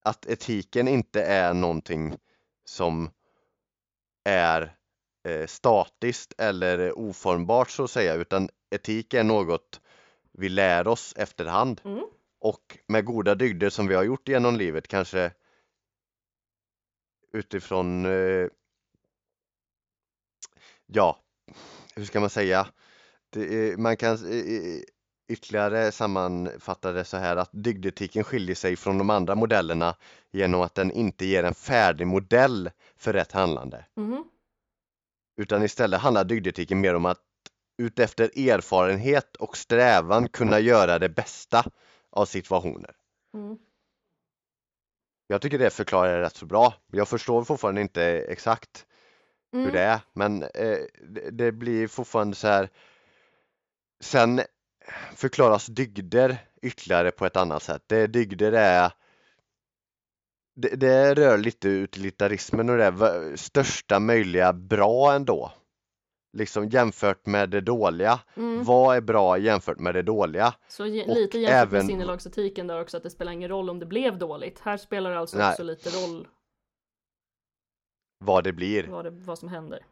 Att etiken inte är någonting som är eh, statiskt eller oformbart så att säga utan etik är något vi lär oss efterhand Mm. och med goda dygder som vi har gjort genom livet kanske utifrån eh, ja, hur ska man säga? Det, man kan ytterligare sammanfatta det så här att dygdetiken skiljer sig från de andra modellerna genom att den inte ger en färdig modell för rätt handlande Mhm. utan istället handlar dygdetiken mer om att utefter erfarenhet och strävan kunna göra det bästa av situationer. Mm. Jag tycker det förklarar det rätt så bra. Jag förstår fortfarande inte exakt hur Mm. det är, men eh, det, det blir fortfarande så här. Sen förklaras dygder ytterligare på ett annat sätt. Det dygder är det, det rör lite utilitarismen och det största möjliga bra ändå. Liksom jämfört med det dåliga. Mm. Vad är bra jämfört med det dåliga? Så Och lite jämfört med även- sinnelagsetiken där också att det spelar ingen roll om det blev dåligt. Här spelar det alltså Nej. också lite roll Vad det blir. vad, det, vad som händer.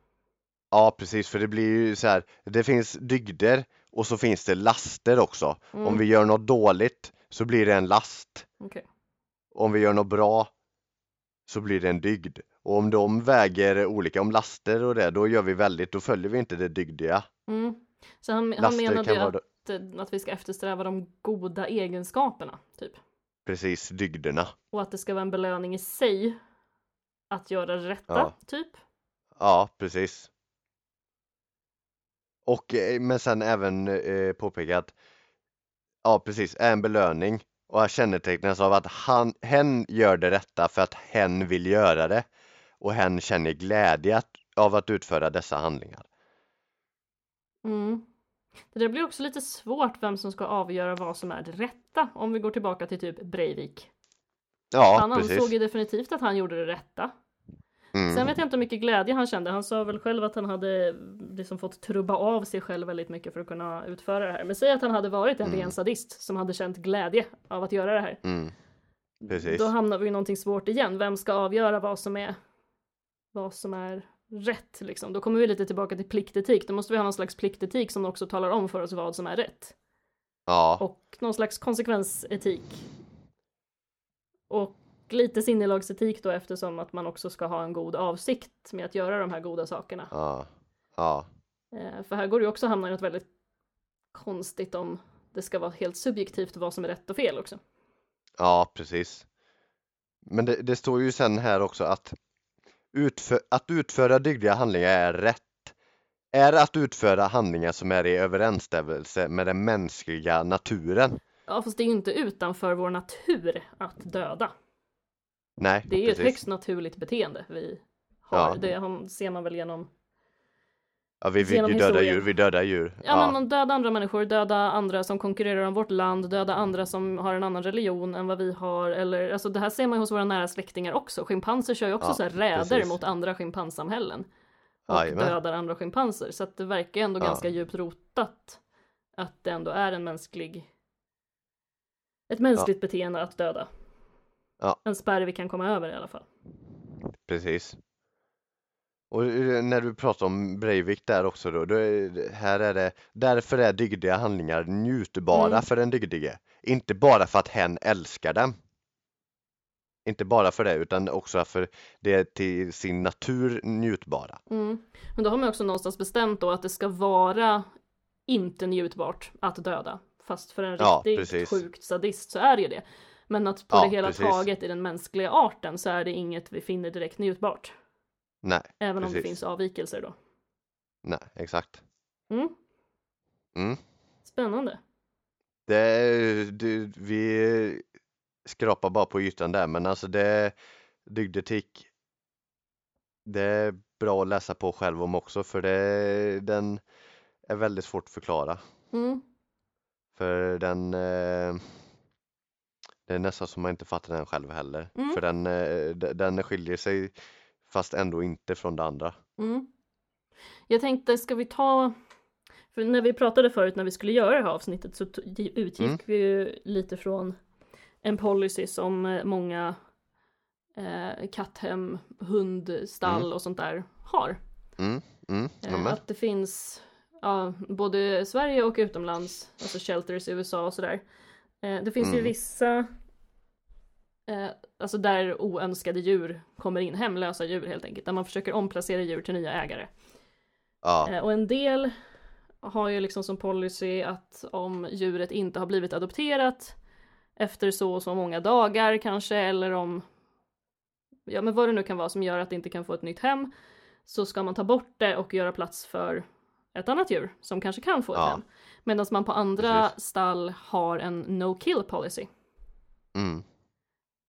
Ja precis, för det blir ju så här. Det finns dygder och så finns det laster också. Mm. Om vi gör något dåligt så blir det en last. Okej. Om vi gör något bra så blir det en dygd. Och om de väger olika, om laster och det, då gör vi väldigt, då följer vi inte det dygdiga. Mm. Så han, han menade vara att, eh, att vi ska eftersträva de goda egenskaperna, typ. precis dygderna. Och att det ska vara en belöning i sig att göra det rätta, Ja. typ. Ja, precis. Och eh, men sen även eh, påpeka att ja, precis, är en belöning och kännetecknas av att han, hen gör det rätta för att hen vill göra det och hen känner glädje att, av att utföra dessa handlingar. Mm. Det där blir också lite svårt vem som ska avgöra vad som är det rätta om vi går tillbaka till typ Breivik. Ja, han ansåg ju definitivt att han gjorde det rätta. Mm. Sen vet jag inte hur mycket glädje han kände. Han sa väl själv att han hade liksom fått trubba av sig själv väldigt mycket för att kunna utföra det här. Men säg att han hade varit en Mm. ren sadist som hade känt glädje av att göra det här. Mm. Precis. Då hamnar vi i någonting svårt igen. Vem ska avgöra vad som är vad som är rätt liksom? Då kommer vi lite tillbaka till pliktetik. Då måste vi ha någon slags pliktetik som också talar om för oss vad som är rätt. Ja, Och någon slags konsekvensetik. Och lite sinnelagsetik då eftersom att man också ska ha en god avsikt med att göra de här goda sakerna. ja, ja, Eh, För här går det ju också att hamna i något väldigt konstigt om det ska vara helt subjektivt vad som är rätt och fel också. ja, precis. Men det, det står ju sen här också att utfö att utföra dygdiga handlingar är rätt. Är att utföra handlingar som är i överensstämmelse med den mänskliga naturen. Ja, fast det är ju inte utanför vår natur att döda. Nej, Det är ju precis. ett högst naturligt beteende vi har. Ja. Det ser man väl genom Ja, vi vill genom ju döda historien. djur, vi dödar djur. Ja, men döda andra människor, döda andra som konkurrerar om vårt land, döda andra som har en annan religion än vad vi har. Eller, alltså det här ser man ju hos våra nära släktingar också. Schimpanser kör ju också Ja, så här räder mot andra schimpanssamhällen. Och Jajamän. dödar andra schimpanser. Så att det verkar ändå Ja. ganska djupt rotat. Att det ändå är en mänsklig ett mänskligt beteende att döda. Ja. En spärr vi kan komma över i alla fall. Precis. Och eh, när du pratar om Breivik där också då, då är, här är det, därför är dygdiga handlingar njutbara Mm. för den dygdige. Inte bara för att hen älskar dem. Inte bara för det, utan också för det är till sin natur njutbara. Mm. Men då har man också någonstans bestämt då att det ska vara inte njutbart att döda. Fast för en Ja, riktigt precis. sjukt sadist så är det ju det. Men att på Ja, det hela precis. taget i den mänskliga arten så är det inget vi finner direkt njutbart. Nej, Även om det Precis. finns avvikelser då. nej, exakt. Mm. Mm. Spännande. Det, det, vi skrapar bara på ytan där, men alltså det dygdetik det är bra att läsa på själv om också för det, den är väldigt svårt att förklara. Mm. För den eh, Det är nästan som man inte fattar den själv heller. Mm. För den, eh, den skiljer sig fast ändå inte från det andra. Mm. Jag tänkte, ska vi ta... För när vi pratade förut när vi skulle göra det här avsnittet så utgick Mm. vi ju lite från en policy som eh, många eh, katthem, hundstall Mm. och sånt där har. Mm, mm, Eh, att det finns ja, både Sverige och utomlands, alltså shelters i USA och sådär. Eh, det finns ju Mm. vissa, eh, alltså där oönskade djur kommer in, hemlösa djur helt enkelt, där man försöker omplacera djur till nya ägare. Ja, Eh, och en del har ju liksom som policy att om djuret inte har blivit adopterat efter så och så många dagar kanske, eller om ja men vad det nu kan vara som gör att det inte kan få ett nytt hem, så ska man ta bort det och göra plats för ett annat djur som kanske kan få ett Ja. hem. Medan man på andra Precis. stall har en no kill policy. mm,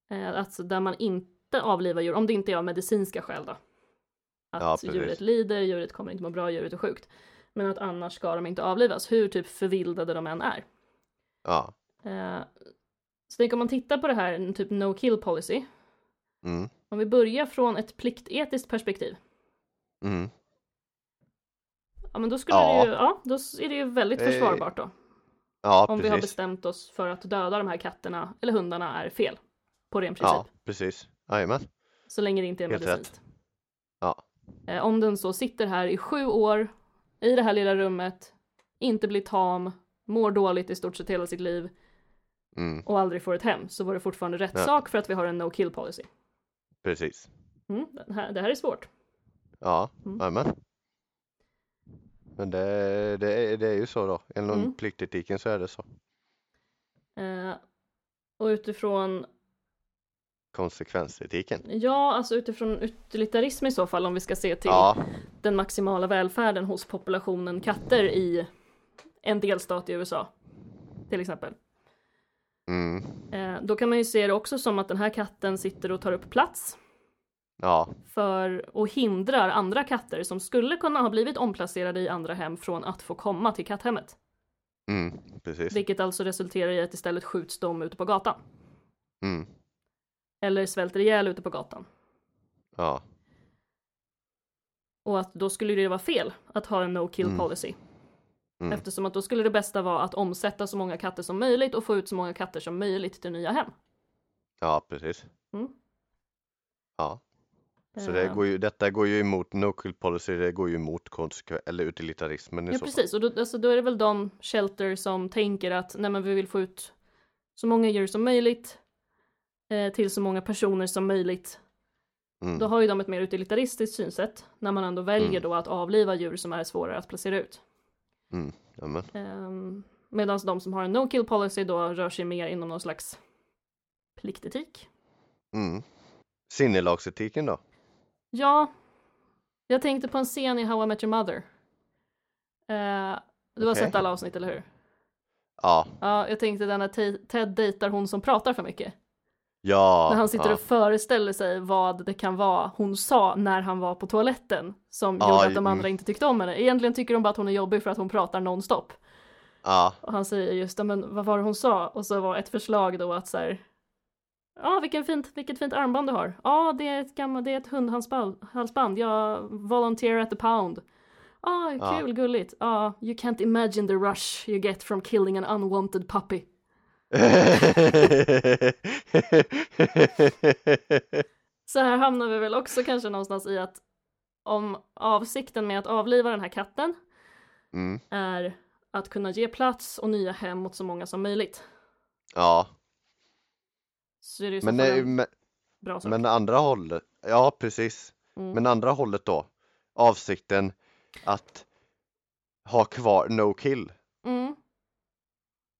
alltså där man inte avlivar djur, om det inte är av medicinska skäl då. Att Ja, precis. djuret lider, djuret kommer inte må bra, djuret är sjukt. Men att annars ska de inte avlivas, hur typ förvildade de än är. ja, Eh, så tänk om man tittar på det här, typ no kill policy. mm, Om vi börjar från ett pliktetiskt perspektiv. mm. Ja men då skulle Ja. det ju, ja då är det ju väldigt Eh, försvarbart då. Ja, Om vi har precis. bestämt oss för att döda de här katterna eller hundarna är fel. På ren princip. Ja, precis. Jajamän. Så länge det inte är Helt rätt. medicinskt. Ja. Eh, om den så sitter här i sju år, i det här lilla rummet, inte blir tam, mår dåligt i stort sett hela sitt liv Mm, och aldrig får ett hem, så var det fortfarande rätt Ja. sak för att vi har en no kill policy. precis. Mm, det, här, det här är svårt. Ja, Mm. Men det, det, är- det är ju så då. Enligt Mm. pliktetiken så är det så. Eh, och utifrån, Konsekvensetiken. ja alltså utifrån utilitarism i så fall om vi ska se till Ja, den maximala välfärden hos populationen katter i en delstat i USA. Till exempel. mm, Eh, då kan man ju se det också som att den här katten sitter och tar upp plats ja, för och hindrar andra katter som skulle kunna ha blivit omplacerade i andra hem från att få komma till katthemmet. mm, precis. Vilket alltså resulterar i att istället skjuts de ute på gatan. Mm, Eller svälter ihjäl ute på gatan. ja, Och att då skulle det vara fel att ha en no kill Mm. policy. mm, Eftersom att då skulle det bästa vara att omsätta så många katter som möjligt och få ut så många katter som möjligt till nya hem. ja, precis. Mm. Ja, så det Eh, går ju, detta går ju emot no kill policy, det går ju emot konsekven- eller utilitarismen i Ja så fall. precis, och då, alltså, då är det väl de shelter som tänker att nej men vi vill få ut så många djur som möjligt eh, till så många personer som möjligt. Mm, Då har ju de ett mer utilitaristiskt synsätt när man ändå väljer Mm. då att avliva djur som är svårare att placera ut. mm. Um, Medan de som har en no kill policy då rör sig mer inom någon slags pliktetik. Mm. Sinnelagsetiken då? Ja, jag tänkte på en scen i How I Met Your Mother. Eh, du har Okej. sett alla avsnitt, eller hur? Ja, Ja, jag tänkte den när Te- Ted dejtar hon som pratar för mycket. Ja, när han sitter ja. och föreställer sig vad det kan vara hon sa när han var på toaletten som Ja, gjorde att de mm. andra inte tyckte om henne. Egentligen tycker de bara att hon är jobbig för att hon pratar nonstop. Ja, Och han säger just, "Ja, men vad var det hon sa? Och så var ett förslag då att så här, Ja, vilken fint, vilket fint armband du har. Ja, det är ett gammalt, det är ett hundhalsband. halsband. Jag volunteer at the pound. Ah, Ja. kul, gulligt. Ja, you can't imagine the rush you get from killing an unwanted puppy. Så här hamnar vi väl också kanske någonstans i att om avsikten med att avliva den här katten mm, är att kunna ge plats och nya hem åt så många som möjligt. ja, Så är det ju men, eh, en men, bra sak. men andra hållet, ja precis, Mm. men andra hållet då, avsikten att ha kvar no kill, Mm.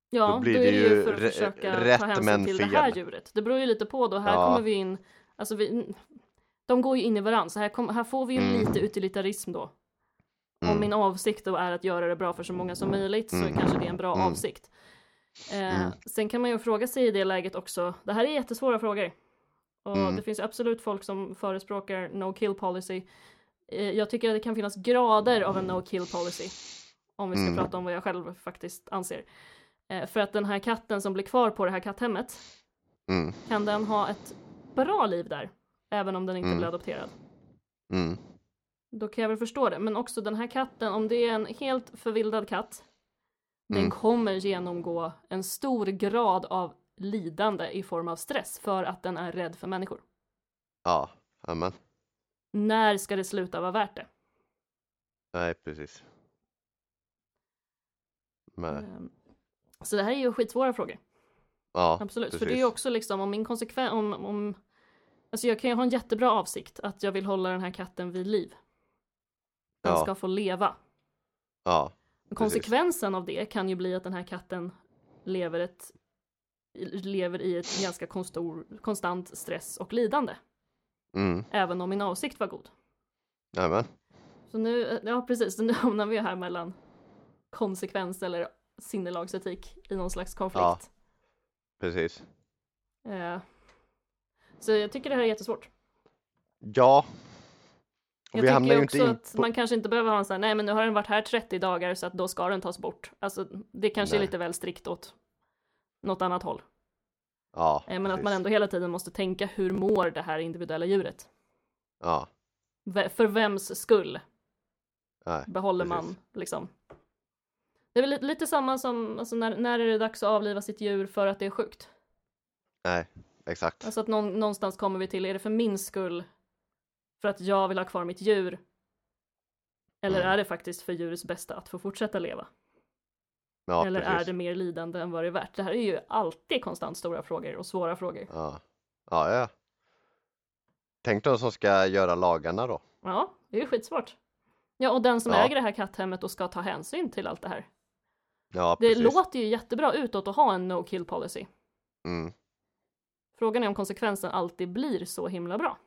Ja, Då då, blir är det ju ju för att försöka rätt ta hänsyn till det här fel. djuret. Det beror ju lite på då, här Ja. kommer vi in, alltså vi, de går ju in i varandra, så här, kom, här får vi ju Mm. lite utilitarism då. Om Mm. min avsikt då är att göra det bra för så många som möjligt så Mm. kanske det är en bra Mm. avsikt. Eh, Mm. Sen kan man ju fråga sig i det läget också, det här är jättesvåra frågor. Och Mm. det finns absolut folk som förespråkar no kill policy. Eh, jag tycker att det kan finnas grader av en no kill policy. Om vi ska Mm. prata om vad jag själv faktiskt anser. Eh, för att den här katten som blir kvar på det här katthemmet, Mm. kan den ha ett bra liv där? Även om den inte Mm. blir adopterad. Mm. Då kan jag väl förstå det. Men också den här katten, om det är en helt förvildad katt, den Mm. kommer genomgå en stor grad av lidande i form av stress för att den är rädd för människor. Ja, amen. När ska det sluta vara värt det? Nej, precis. Nej. Ehm, Så det här är ju skitsvåra frågor. Ja, Absolut. För precis. det är ju också liksom om min konsekvens, om, om Alltså jag kan ju ha en jättebra avsikt att jag vill hålla den här katten vid liv. Den Ja. ska få leva. Ja, Konsekvensen av det kan ju bli att den här katten lever, ett, lever i ett ganska konstor, konstant stress och lidande. mm. Även om min avsikt var god. Amen. Så nu, ja precis, så nu hamnar vi här mellan konsekvens eller sinnelagsetik i någon slags konflikt. Ja. Precis. Eh, så jag tycker det här är jättesvårt. Ja. Och Jag vi tycker ju också in att man kanske inte behöver ha en sån här, nej men nu har den varit här 30 dagar så att då ska den tas bort. Alltså det kanske är Nej. lite väl strikt åt något annat håll. Ja, Eh, Men att man precis. ändå hela tiden måste tänka hur mår det här individuella djuret? Ja, V- För vems skull nej. behåller Precis. man liksom? Det är väl lite, lite samma som, alltså när, när är det dags att avliva sitt djur för att det är sjukt? Nej, exakt. Alltså att någon, någonstans kommer vi till, är det för min skull? För att jag vill ha kvar mitt djur? Eller Mm. är det faktiskt för djurets bästa att få fortsätta leva? Ja, Eller precis. är det mer lidande än vad det är värt? Det här är ju alltid konstant stora frågor och svåra frågor. Ja. ja, ja. Tänk de som ska göra lagarna då. Ja, det är ju skitsvårt. Ja, och den som Ja. äger det här katthemmet och ska ta hänsyn till allt det här. Ja, Det precis. låter ju jättebra utåt att ha en no kill policy. Mm. Frågan är om konsekvensen alltid blir så himla bra.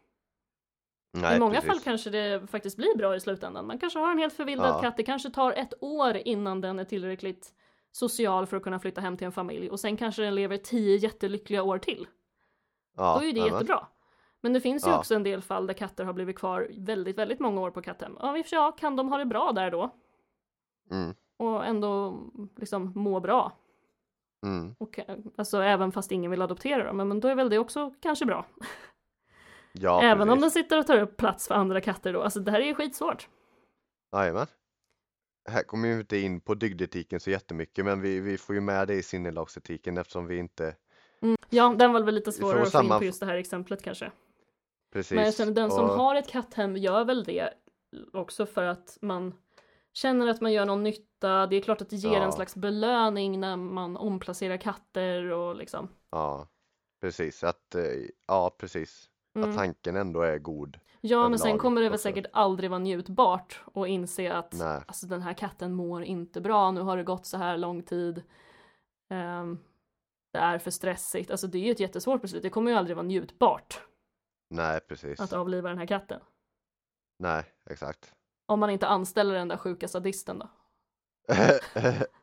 Nej, I många precis. fall kanske det faktiskt blir bra i slutändan. Man kanske har en helt förvildad Ja. katt. Det kanske tar ett år innan den är tillräckligt social för att kunna flytta hem till en familj och sen kanske den lever tio jättelyckliga år till. ja, Då är ju det amen. jättebra. Men det finns ju Ja. också en del fall där katter har blivit kvar väldigt, väldigt många år på katthem. Ja, i och för sig, ja, kan de ha det bra där då? Mm. Och ändå liksom må bra? Mm. Och, eh, alltså även fast ingen vill adoptera dem, men då är väl det också kanske bra. Ja, även om den precis. sitter och tar upp plats för andra katter då. Alltså det här är ju skitsvårt. Jajamän. Här kommer vi inte in på dygdetiken så jättemycket men vi, vi får ju med det i sinnelagsetiken eftersom vi inte Mm. Ja, den var väl lite svårare att få in på just det här exemplet kanske. precis Men jag känner den som och- har ett katthem gör väl det också för att man känner att man gör någon nytta. Det är klart att det ger Ja. en slags belöning när man omplacerar katter och liksom. Ja, precis att, eh, ja precis, Mm. att tanken ändå är god. Ja, men sen kommer det väl säkert aldrig vara njutbart och inse att Nej. alltså, den här katten mår inte bra. Nu har det gått så här lång tid. Ehm, det är för stressigt. Alltså det är ju ett jättesvårt beslut. Det kommer ju aldrig vara njutbart Nej, precis. att avliva den här katten. Nej, exakt. Om man inte anställer den där sjuka sadisten då.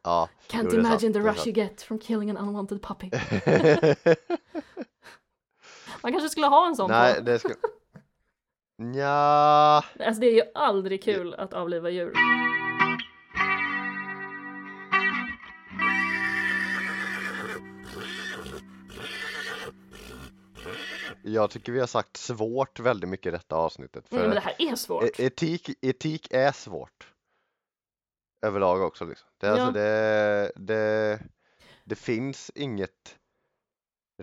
ja. Can't jo, imagine sant, the rush you get from killing an unwanted puppy. Man kanske skulle ha en sån Nej, på. det ska... Nja, Alltså det är ju aldrig kul att avliva djur. Jag tycker vi har sagt svårt väldigt mycket i detta avsnittet. För Mm, men det här är svårt. e- etik, etik är svårt. Överlag också liksom. Det, är Ja. alltså, det, det, det finns inget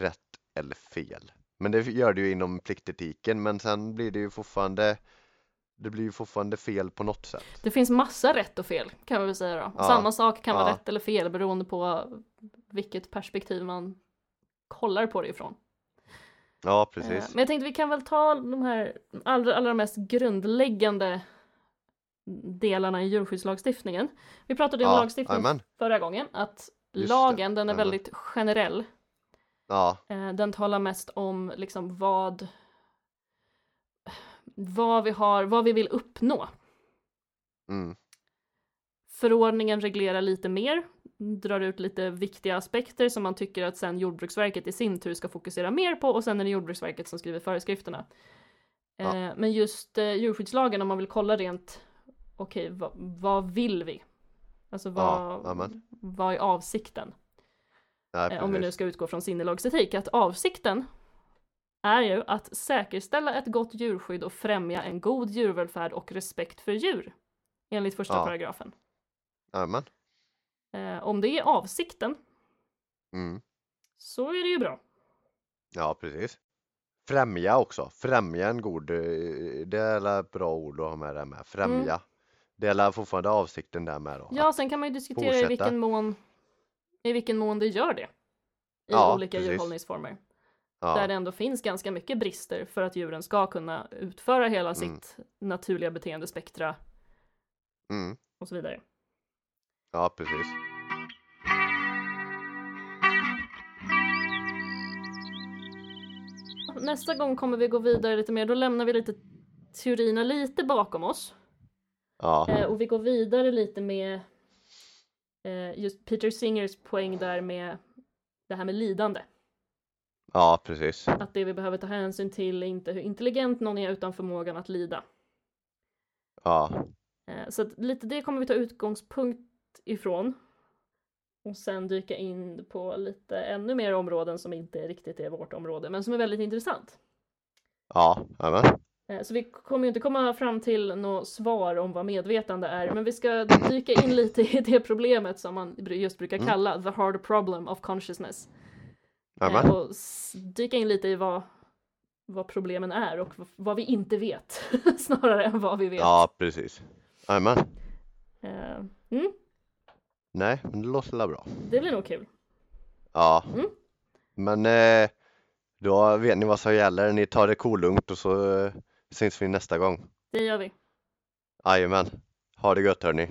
rätt eller fel. Men det gör det ju inom pliktetiken men sen blir det ju fortfarande det blir ju fortfarande fel på något sätt. Det finns massa rätt och fel kan vi väl säga då. Ja, Samma sak kan vara ja. rätt eller fel beroende på vilket perspektiv man kollar på det ifrån. Ja, Eh, precis. Men jag tänkte vi kan väl ta de här allra, allra mest grundläggande delarna i djurskyddslagstiftningen. Vi pratade om Ja, lagstiftning jajamän. förra gången, att Just det, lagen den är jajamän. väldigt generell. Ja, Eh, Den talar mest om liksom vad vad vi har, vad vi vill uppnå. mm, Förordningen reglerar lite mer, drar ut lite viktiga aspekter som man tycker att sen Jordbruksverket i sin tur ska fokusera mer på och sen är det Jordbruksverket som skriver föreskrifterna. Ja. Eh, Men just eh, djurskyddslagen om man vill kolla rent, okej vad, vad vill vi? Alltså Ja, vad, amen. vad är avsikten? Nej, eh, om vi nu ska utgå från sinnelagsetik, att avsikten är ju att säkerställa ett gott djurskydd och främja en god djurvälfärd och respekt för djur. Enligt första Ja. paragrafen. Jajamän. Eh, om det är avsikten Mm. så är det ju bra. Ja, precis. Främja också. Främja en god, eh, det är ett bra ord att ha med det med. Främja. Det är fortfarande avsikten där med då. Ja, sen kan man ju diskutera i vilken mån i vilken mån det gör det. I Ja, olika precis. djurhållningsformer. Ja, Där det ändå finns ganska mycket brister för att djuren ska kunna utföra hela Mm. sitt naturliga beteendespektra mm. och så vidare. Ja precis. Nästa gång kommer vi gå vidare lite mer, då lämnar vi lite teorierna lite bakom oss. Ja, Eh, och vi går vidare lite med eh, just Peter Singers poäng där med det här med lidande. ja precis. Att det vi behöver ta hänsyn till är inte hur intelligent någon är utan förmågan att lida. Ja, Eh, Så att lite det kommer vi ta utgångspunkt ifrån. Och sen dyka in på lite ännu mer områden som inte riktigt är vårt område, men som är väldigt intressant. ja, jajamän. Eh, Så vi kommer ju inte komma fram till något svar om vad medvetande är, men vi ska dyka in lite i det problemet som man just brukar Mm. kalla the hard problem of consciousness. Eh, Jajamän. Och dyka in lite i vad, vad problemen är och vad vi inte vet, snarare än vad vi vet. Ja, precis. Jajamän. Eh, Mm, Nej, men det låter väl bra. det blir nog kul. Ja. Mm. Men eh, då vet ni vad som gäller. Ni tar det kolugnt och så eh, syns vi nästa gång. Det gör vi. Jajamän. Ha det gött hörni.